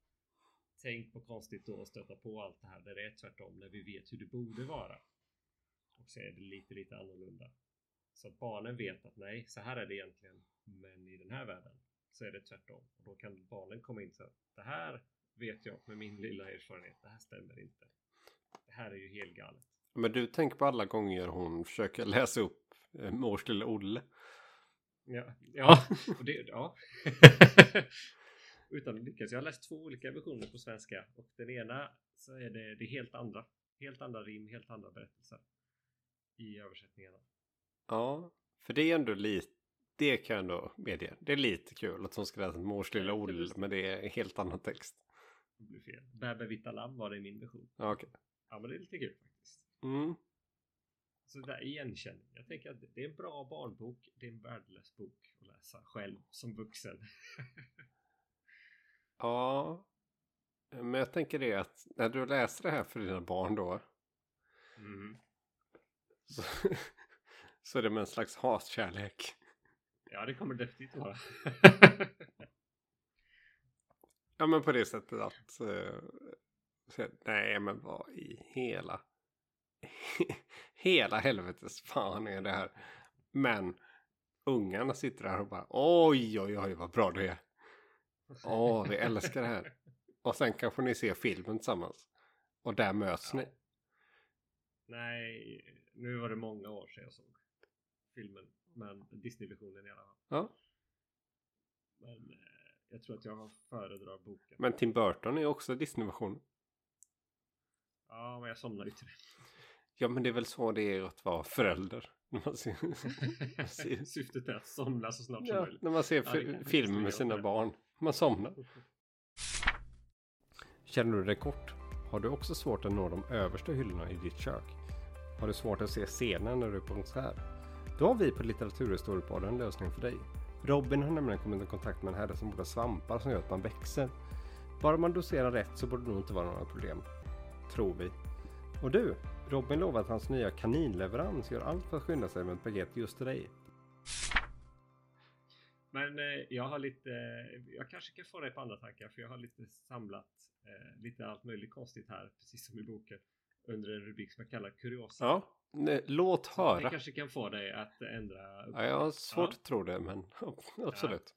Tänk på konstigt då att stöta på allt det här där det är tvärtom när vi vet hur det borde vara. Och så är det lite, lite annorlunda. Så att barnen vet att nej, så här är det egentligen. Men i den här världen så är det tvärtom. Och då kan barnen komma in så att det här vet jag med min lilla erfarenhet. Det här stämmer inte. Det här är ju helt galet. men du tänker på alla gånger hon försöker läsa upp eh, Mors lilla Olle. Ja, ja, och det, ja. Utan att lyckas. Jag har läst två olika versioner på svenska och den ena så är det, det är helt andra. Helt andra rim, helt andra berättelser i översättningarna. Ja, för det är ändå lite, det kan jag ändå medge. Det är lite kul att hon ska läsa Mors lilla Olle, lustigt. men det är en helt annan text. Det blir fel. Bäbe vita lamm var det i min version. Ja, okej. Ja, men det är lite kul faktiskt. Mm. Så där igenkänning. Jag tänker att det är en bra barnbok. Det är en värdelös bok att läsa själv som vuxen. Ja, men jag tänker det att när du läser det här för dina barn då. Mm. Så, så är det med en slags hatkärlek. Ja, det kommer definitivt vara. Ja, men på det sättet att. så, nej, men vad i hela. hela helvetes fan är det här. Men ungarna sitter där och bara oj, oj, oj, vad bra det är. Åh, vi älskar det här. Och sen kanske ni ser filmen tillsammans. Och där möts ni. Nej, nu var det många år sedan jag såg filmen. Men Disney-versionen i alla fall. Ja. Men eh, jag tror att jag föredrar boken. Men Tim Burton är också Disney-version. Ja, men jag somnar ju till det. Ja, men det är väl så det är att vara förälder. När man ser, ser- Syftet är att somna så snart som ja, möjligt. när man ser Ja, det fi- kanske film skulle med sina barn. Man somnar. Känner du dig kort? Har du också svårt att nå de översta hyllorna i ditt kök? Har du svårt att se scenen när du är på konsert? Då har vi på Litteraturhistoriepodden en lösning för dig. Robin har nämligen kommit i kontakt med en herre som odlar svampar som gör att man växer. Bara man doserar rätt så borde det nog inte vara några problem. Tror vi. Och du, Robin lovar att hans nya kaninleverans gör allt för att skynda sig med ett paket just till dig. Men eh, jag har lite, eh, jag kanske kan få dig på andra tankar för jag har lite samlat eh, lite allt möjligt konstigt här, precis som i boken, under en rubrik som jag kallar kuriosa. Ja, nej, låt Så Det höra. kanske kan få dig att ändra upp. Ja, jag har svårt Ja. att tro det, men absolut.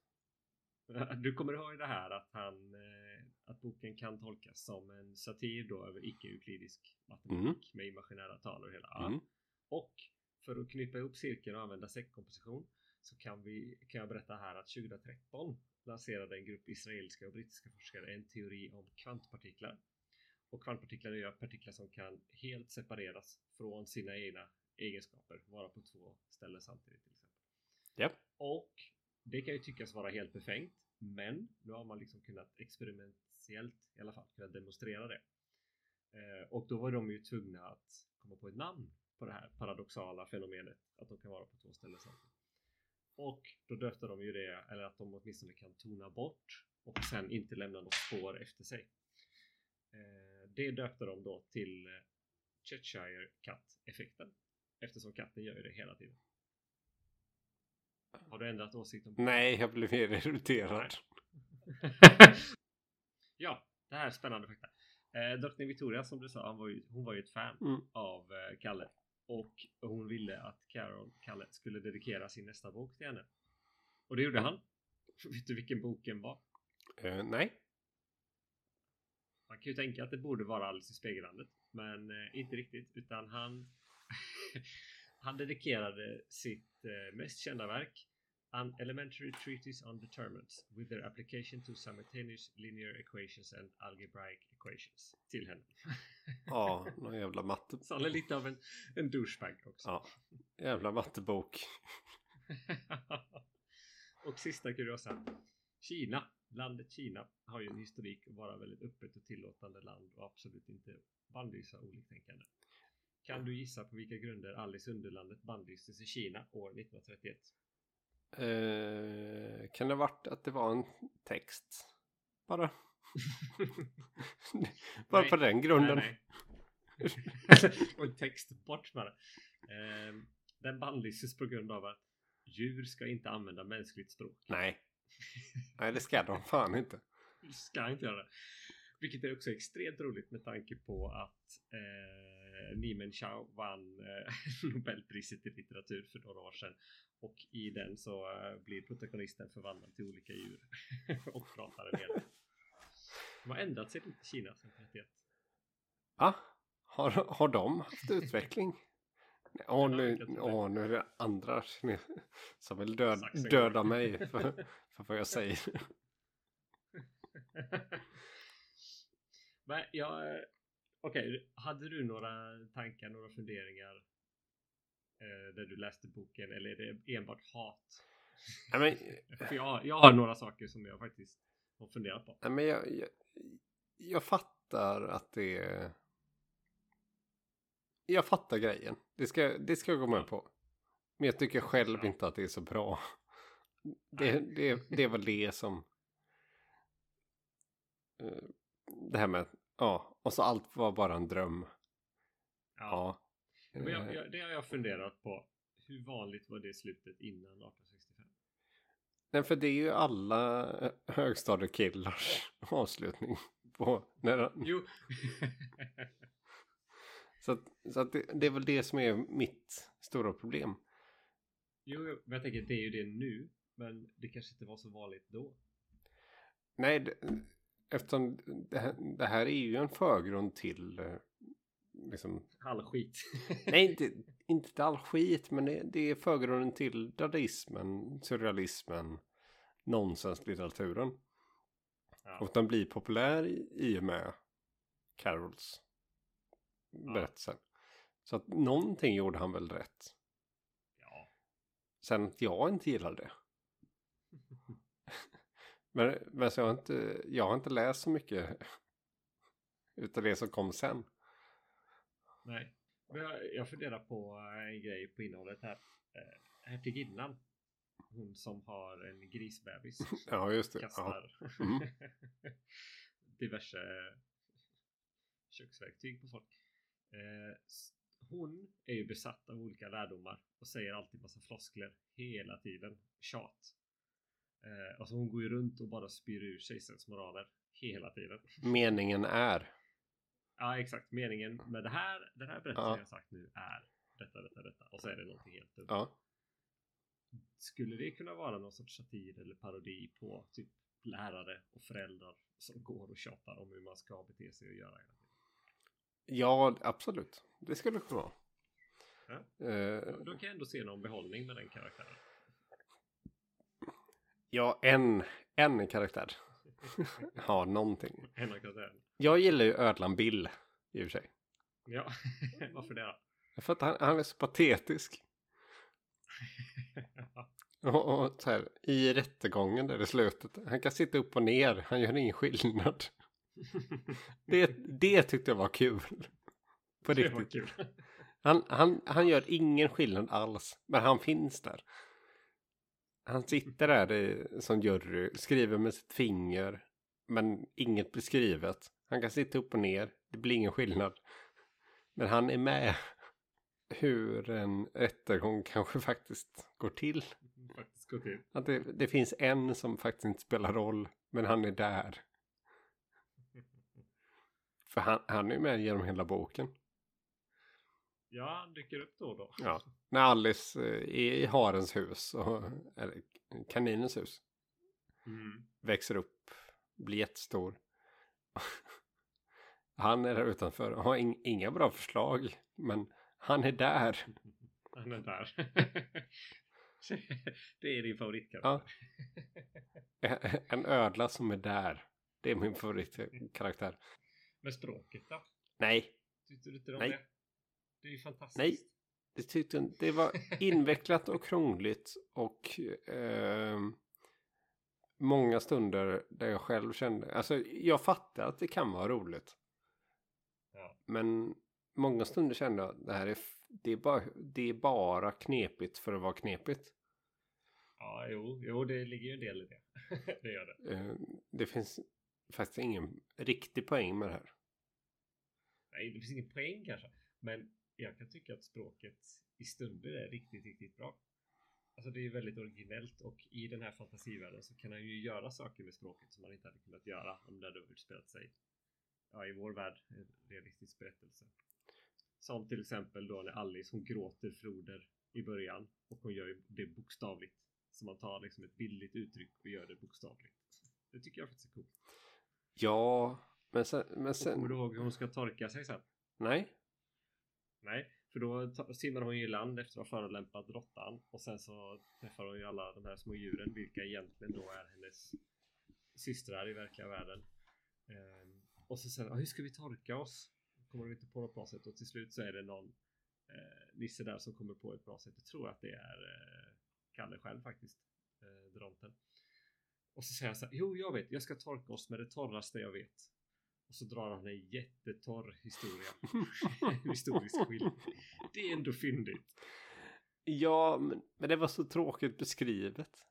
Du kommer ihåg det här att han eh, att boken kan tolkas som en satir då över icke-euklidisk matematik med imaginära tal och hela. Mm. Och för att knyta ihop cirkeln och använda säckkomposition så kan, vi, kan jag berätta här att 2013 lanserade en grupp israeliska och brittiska forskare en teori om kvantpartiklar. Och kvantpartiklar är partiklar som kan helt separeras från sina egna egenskaper, vara på två ställen samtidigt till exempel. Japp. Och det kan ju tyckas vara helt befängt, men nu har man liksom kunnat experimentellt i alla fall kunnat demonstrera det. Eh, och då var de ju tvungna att komma på ett namn på det här paradoxala fenomenet att de kan vara på två ställen samtidigt. Och då döpte de ju det, eller att de åtminstone kan tona bort och sen inte lämna något spår efter sig. Eh, det döpte de då till eh, Cheshire Cat-effekten eftersom katten gör ju det hela tiden. Har du ändrat åsikt om Nej, jag blev mer irriterad. ja, det här är spännande fakta. Eh, Drottning Victoria som du sa, hon var ju, hon var ju ett fan Mm. av eh, Kalle. Och hon ville att Carol, Kalle, skulle dedikera sin nästa bok till henne. Och det gjorde han. Vet du vilken boken var? Eh, nej. Man kan ju tänka att det borde vara Alice i Spegellandet. Men eh, inte riktigt. Utan han Han dedikerade sitt eh, mest kända verk An Elementary Treatise on Determinants with their application to simultaneous linear equations and algebraic equations till henne. Ja, någon jävla matte... Är lite av en, en douchebag också. Ja, jävla mattebok. och sista kuriosa. Kina, landet Kina har ju en historik att vara väldigt öppet och tillåtande land och absolut inte bannlysa oliktänkande. Kan du gissa på vilka grunder Alice Underlandet bannlystes i Kina år 1931? Eh, kan det ha varit att det var en text? Bara. Bara Nej. på den grunden. Nej, nej. och en text bort med det. Ehm, den bannlystes på grund av att djur ska inte använda mänskligt språk. Nej. Nej, det ska de fan inte. ska inte göra det. Vilket är också extremt roligt med tanke på att eh, Niemen Chao vann eh, Nobelpriset i litteratur för några år sedan. Och i den så eh, blir protagonisten förvandlad till olika djur och pratar en hel del. De har ändrat sig lite i Kina sedan 31. Va? Har, har de haft utveckling? Åh, nu, åh, nu är det andra som vill död, döda mig för, för vad jag säger. Men jag... eh, Okej, hade du några tankar, några funderingar eh, där du läste boken eller är det enbart hat? Nej, men, För jag, jag har några saker som jag faktiskt har funderat på. nej, men jag, jag, jag fattar att det är... Jag fattar grejen. Det ska, det ska jag gå med på. Men jag tycker själv Ja. inte att det är så bra. Det, det, det väl det som... eh, Det här med, ja, och så allt var bara en dröm. Ja. Ja. Men jag, Eh, jag, det har jag funderat på. Hur vanligt var det slutet innan 1865? Nej, för det är ju alla eh, högstadiekillars avslutning på... När, Jo. så att, så att det, det är väl det som är mitt stora problem. jo, men jag tänker det är ju det nu. Men det kanske inte var så vanligt då. Nej, det, eftersom det här, det här är ju en förgrund till eh, liksom, All skit. nej inte, inte all skit men det, det är förgrunden till dadaismen, surrealismen, nonsenslitteraturen. Ja. Och den blir populär i, och med Carols berättelser. Så att någonting gjorde han väl rätt. ja. Sen att jag inte gillar det. Men, men så jag, har inte, jag har inte läst så mycket utav det som kom sen. Nej. Jag, jag funderar på en grej på innehållet här. Eh, Hertiginnan. Hon som har en grisbebis. Ja, just det. Ja. Kastar Mm. diverse köksverktyg på folk. Eh, hon är ju besatt av olika lärdomar och säger alltid massa floskler hela tiden. Tjat. Eh, alltså hon går ju runt och bara spyr ur sig sensmoraler hela tiden. Meningen är. Ja, exakt. Meningen med det här, den här berättelsen Ja. jag sagt nu är detta, detta, detta. Och så är det någonting helt dumt. Ja. Skulle det kunna vara någon sorts satir eller parodi på typ lärare och föräldrar som går och tjatar om hur man ska bete sig och göra? Ja, absolut. Det skulle det kunna vara. Ja. Eh, Då, kan jag ändå se någon behållning med den karaktären. ja, en, en karaktär har någonting. En av karaktärerna. Jag gillar ju ödlan Bill i och för sig. Ja, varför det då? För att han, han är så patetisk. Och, och så här, i rättegången där i slutet. Han kan sitta upp och ner. Han gör ingen skillnad. Det, det tyckte jag var kul. På det riktigt. kul. Han, han, han gör ingen skillnad alls. Men han finns där. Han sitter där i, som jury. Skriver med sitt finger. Men inget blir skrivet. Han kan sitta upp och ner. Det blir ingen skillnad. Men han är med. Hur en rättegång kanske faktiskt går till. Faktiskt gå till. Att det, det finns en som faktiskt inte spelar roll. Men han är där. För han, han är med genom hela boken. Ja, han dyker upp då och då. Ja. När Alice eh, är i harens hus. Och, eller kaninens hus. Mm. Växer upp. Blir jättestor. Han är där utanför. och Har ing, inga bra förslag. Men han är där. Han är där. det är din favoritkaraktär. Ja. En ödla som är där. Det är min favoritkaraktär. Men språket då? Nej, Tyckte du inte om Nej. det? Det är ju fantastiskt. Nej. det tyckte. Det var invecklat och krångligt. Och eh, många stunder där jag själv kände. Alltså jag fattar att det kan vara roligt. Ja. Men många stunder kände jag att det här är, det är, bara, det är bara knepigt för att vara knepigt. Ja, jo, jo, det ligger ju en del i det. det gör det. Eh, det finns faktiskt ingen riktig poäng med det här. Nej, det finns ingen poäng kanske. Men jag kan tycka att språket i stunder är riktigt, riktigt bra. Alltså det är väldigt originellt och i den här fantasivärlden så kan han ju göra saker med språket som man inte hade kunnat göra om det hade utspelat sig ja, i vår värld, en realistisk berättelse. Som till exempel då när Alice hon gråter floder i början och hon gör det bokstavligt. Så man tar liksom ett bildligt uttryck och gör det bokstavligt. Det tycker jag faktiskt är coolt. Ja, men sen... Men Och kommer sen du ihåg hur hon ska torka sig sen? nej. Nej, för då simmar hon ju i land efter att ha förolämpat råttan och sen så träffar hon ju alla de här små djuren vilka egentligen då är hennes systrar i verkliga världen. Ehm, och så sen, hur ska vi torka oss? Kommer de inte på något bra sätt och till slut så är det någon eh, nisse där som kommer på ett bra sätt. Jag tror att det är eh, Kalle själv faktiskt, eh, Dronten. Och så säger han så här, jo jag vet, jag ska torka oss med det torraste jag vet. Och så drar han en jättetorr historia. Historisk skildring. Det är ändå fyndigt. Ja, men, men det var så tråkigt beskrivet.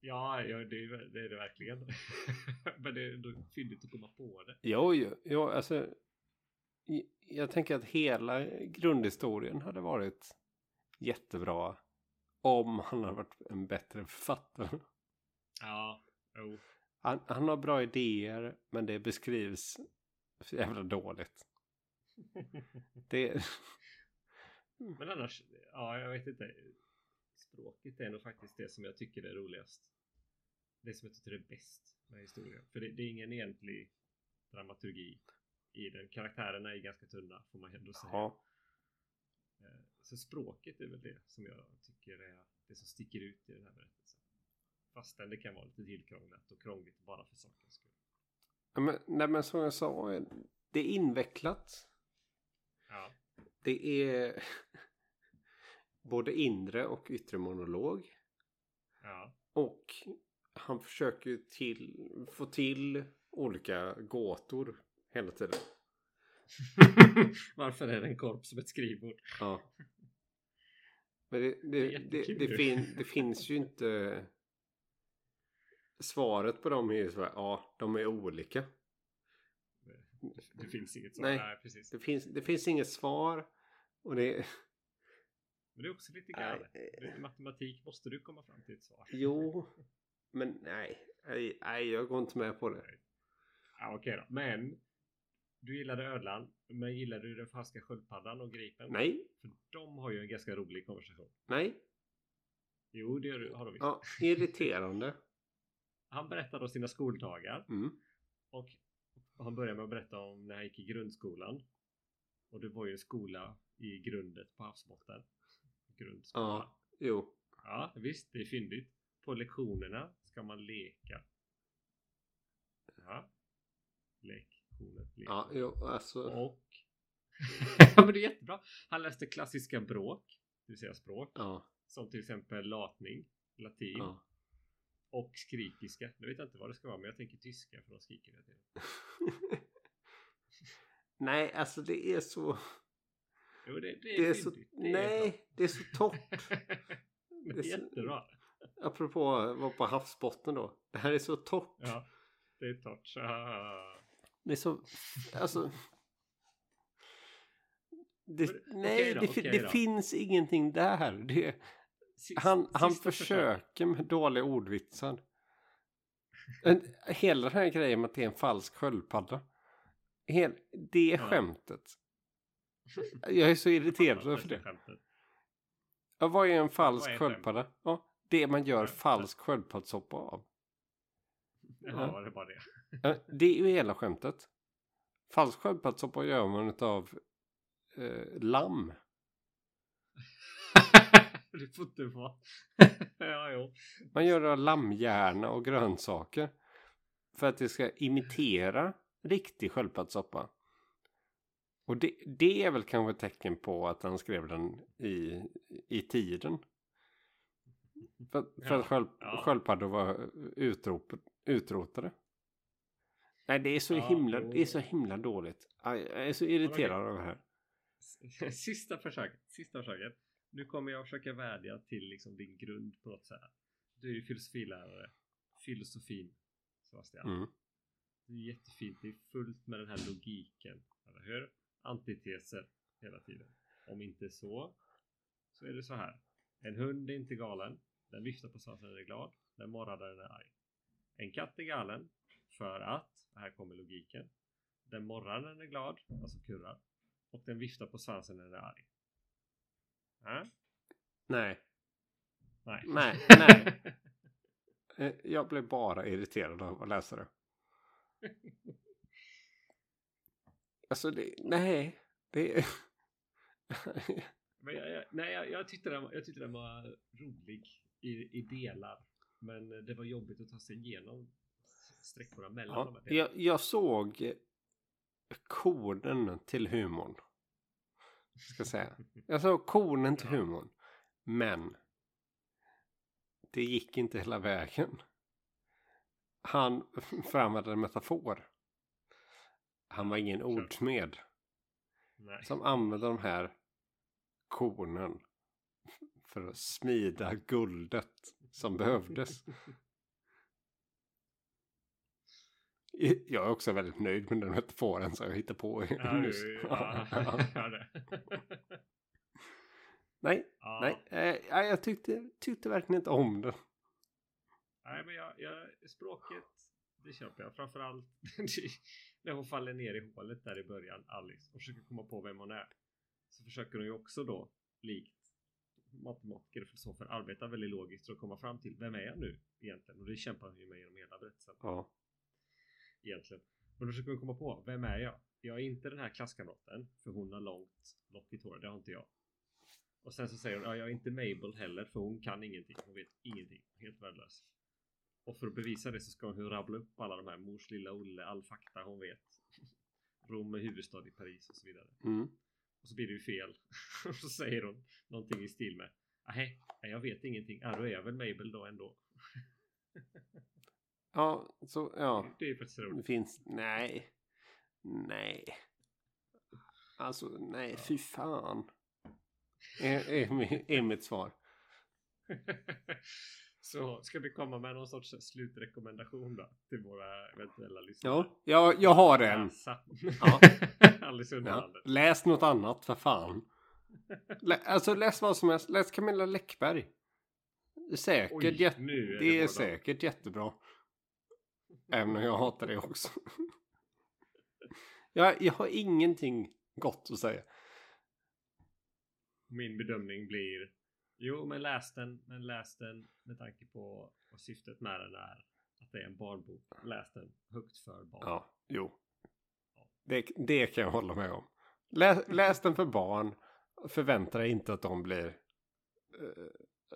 Ja, ja det, är, det är det verkligen. Men det är ändå fyndigt att komma på det. Jo, jo, jo alltså. Jag tänker att hela grundhistorien hade varit jättebra. Om han hade varit en bättre författare. Ja, jo. Han, han har bra idéer, men det beskrivs så jävla dåligt. Det, Men annars, ja jag vet inte. Språket är nog faktiskt det som jag tycker är roligast. Det som jag tycker är bäst med historien. För det, det är ingen egentlig dramaturgi i den. Karaktärerna är ganska tunna får man ändå säga. ja, Eh, Så språket är väl det som jag tycker är det som sticker ut i den här berättelsen. Fastän det kan vara lite tillkrånglat och krångligt bara för sakens skull. Ja, men, nej, men som jag sa, det är invecklat. Ja, Det är både inre och yttre monolog. ja, Och han försöker till, få till olika gåtor hela tiden. Varför är det en korp som ett skrivbord? Ja. Men det, det, Det det, fin, det finns ju inte... Svaret på dem är ju så här, ja, de är olika. Det finns inget så. Nej. Nej, precis. Det finns, det finns inget svar. Och det... Men det är också lite. I matematik måste du komma fram till ett svar. Jo, men nej. Nej, nej jag går inte med på det. Ja, okej då. Men du gillade ödlan. Men gillade du den falska sköldpaddan och gripen? Nej, För de har ju en ganska rolig konversation. nej. Jo, det har du visst. Ja, irriterande. Han berättade om sina skoldagar Mm. och han började med att berätta om när han gick i grundskolan. Och det var ju en skola i grundet på havsbotten. Grundskola. Ja, jo. Ja, visst, det är fyndigt. På lektionerna ska man leka. Ja. Lektioner. lektioner. Ja, jo, alltså. Och... ja, men det är jättebra. Han läste klassiska bråk, det vill säga språk, Ja, som till exempel latning, latin ja. och skrikiska. Nu vet jag inte vad det ska vara, men jag tänker tyska för de skriker hela tiden. Nej, alltså det är så... Jo, det, det är, Det är så... fyndigt. Det är Nej, det är så torrt. det är är så- jättebra. Apropå att vara på havsbotten då. Det här är så torrt. Ja, det är torrt. Ah. Det är så... Alltså... Det, nej, då, det, det finns ingenting där. Det, han han sista försök. försöker med dåliga ordvitsar. Hela den här grejen med att det är en falsk sköldpadda. Hel, det Ja. skämtet. Jag är så irriterad för det. Ja, vad är en falsk är sköldpadda? Ja, det man gör Ja. falsk sköldpaddssoppa av. Ja, det är bara det. Ja, Det är ju hela skämtet. Falsk sköldpaddssoppa gör man utav eh, lamm. det får inte vara. ja, jo. Man gör det av lammhjärna och grönsaker. För att det ska imitera riktig sköldpaddssoppa. Och det, det är väl kanske ett tecken på att han skrev den i, i tiden. För, för Ja, att sköld, ja. sköldpaddor var utrop, utrotade. Nej, det är så Ja, himla, det är så himla dåligt. Jag är så irriterad över det här. Sista försöket. Sista försöket. Nu kommer jag försöka vädja till liksom din grund på något sätt. Du är ju filosofilärare. Filosofin. Sebastian. Mm. Det är jättefint. Det är fullt med den här logiken. Eller hur? Antiteser hela tiden. Om inte så, så är det så här. En hund är inte galen. Den viftar på svansen när den är glad. Den morrar när den är arg. En katt är galen. För att, här kommer logiken. Den morrar när den är glad, alltså kurrar. Och den viftar på svansen när den är arg. Äh? Nej, Nej. nej, nej. Eh, Jag blev bara irriterad av att läsa det. Alltså, det, nej. Det är... Men jag, jag, nej, jag, jag, tyckte den, jag tyckte den var rolig i, i delar. Men det var jobbigt att ta sig igenom sträckorna mellan de Ja, här delarna. jag, jag såg koden till humorn. Ska jag säga. Jag såg koden till humorn. Men. Det gick inte hela vägen. Han framhärdade en metafor. Han var ingen ordsmed. Nej. Som använde de här kornen. För att smida guldet som behövdes. Jag är också väldigt nöjd med den metaforen som jag hittade på Ja, nyss. ja, ja, nej, Ja. nej, eh, jag tyckte, tyckte verkligen inte om den. Nej, men jag, jag, språket, det köper jag. Framförallt när hon faller ner i hålet där i början, Alice, och försöker komma på vem hon är. Så försöker hon ju också då, likt matematiker och filosofer, arbeta väldigt logiskt för att komma fram till vem är jag nu egentligen? Och det kämpar hon ju med genom hela berättelsen Ja, egentligen. Men då försöker hon komma på, vem är jag? Jag är inte den här klasskamraten, för hon har långt lockigt hår, det har inte jag. Och sen så säger hon, ja, jag är inte Mabel heller, för hon kan ingenting. Hon vet ingenting. Helt värdelös. Och för att bevisa det så ska hon rabbla upp alla de här mors lilla Olle, all fakta hon vet. Rom är huvudstad i Paris och så vidare. mm. Och så blir det ju fel. Och så säger hon någonting i stil med, nej, jag vet ingenting. Ja, då är jag väl Mabel då ändå. ja, så ja. Det är ju faktiskt roligt. finns, nej, nej. Alltså, nej, Ja. fy fan. Är, är, är mitt svar. Så ska vi komma med någon sorts slutrekommendation då till våra eventuella lyssnare? Ja, jag, jag har en. Läsa. Ja. Alice Ja. Läs något annat för fan. Lä, alltså läs vad som helst. Läs Camilla Läckberg. Säkert, Oj, jät- är det det är säkert jättebra. Även om jag hatar det också. jag, jag har ingenting gott att säga. Min bedömning blir Jo, men läs den, men läs den med tanke på vad syftet med den är. Att det är en barnbok. Läs den högt för barn. Ja, jo. Det, det kan jag hålla med om. Läs, läs den för barn. Förvänta dig inte att de blir... Uh,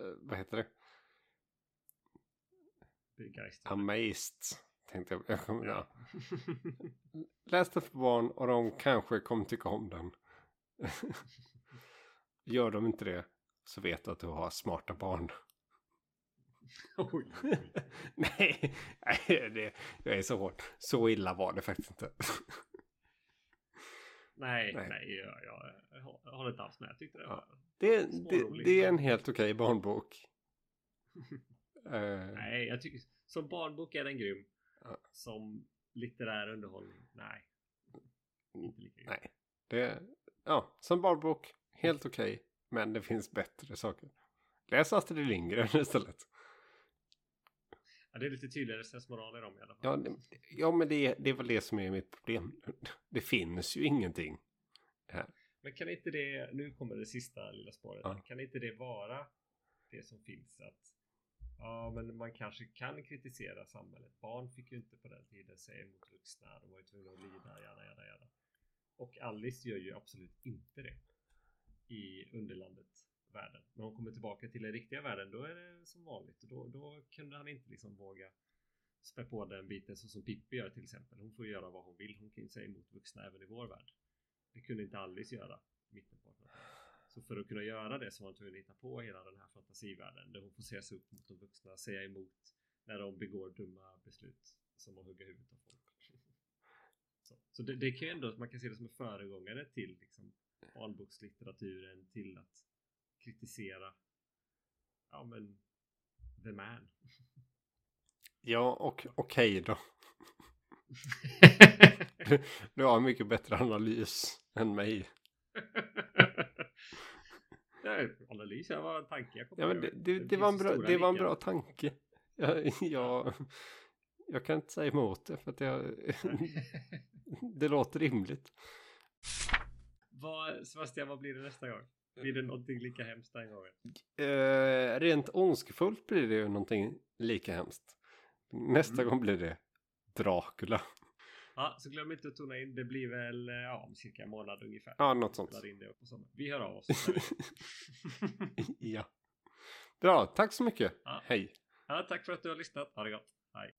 uh, vad heter det? Begeistrade. Amazed. Tänkte jag. ja. Läs den för barn och de kanske kommer tycka om den. Gör de inte det så vet du att du har smarta barn. Oj. nej, nej det, jag är så hård. Så illa var det faktiskt inte. nej, Nej. nej, jag, jag, jag håller inte alls med. Jag tyckte det Ja. var... Det, det, Småroligt. det är en helt okej barnbok. Eh, Nej, jag tycker som barnbok är den grym. Ja. Som litterär underhållning, nej. Inte lika grym. nej, det, ja, som barnbok helt okej. Men det finns bättre saker. Läs Astrid Lindgren istället. Ja, det är lite tydligare sensmoral i dem i alla fall. Ja, det, ja men det, det är väl det som är mitt problem. Det finns ju ingenting. Men kan inte det, nu kommer det sista lilla spåret. Ja. Kan inte det vara det som finns att ja, men man kanske kan kritisera samhället. Barn fick ju inte på den tiden säga emot vuxna. De var ju tvungna att lida, jada, jada, jada. Och Alice gör ju absolut inte det i underlandet världen. När hon kommer tillbaka till den riktiga världen, då är det som vanligt. Då, då kunde han inte liksom våga spä på den biten så som Pippi gör till exempel. Hon får göra vad hon vill. Hon kan ju säga emot vuxna även i vår värld. Det kunde inte Alice göra i mitten på 1800-talet. Så för att kunna göra det så var hon tvungen att hitta på hela den här fantasivärlden där hon får se sig upp mot de vuxna, säga emot när de begår dumma beslut som att hugga huvudet av folk. Så, så det, det kan ju ändå, man kan se det som en föregångare till liksom barnbokslitteraturen, till att kritisera ja men the man. Ja, och okej då. Du har mycket bättre analys än mig. Analys, det var en tanke jag kom Ja, men det, det, det, finns var, en bra, det var en bra tanke. Jag, jag, jag kan inte säga emot det för att jag, det låter rimligt. Vad, Sebastian, vad blir det nästa gång? Blir det någonting lika hemskt den gången? Eh, rent ondskefullt blir det ju någonting lika hemskt. Nästa Mm. gång blir det Dracula. Ja, så glöm inte att tona in. Det blir väl eh, ja, om cirka en månad ungefär. Ja, något sånt. Vi hör av oss. ja. Bra, tack så mycket. Ja. Hej. ja, tack för att du har lyssnat. Ha det gott. Hej.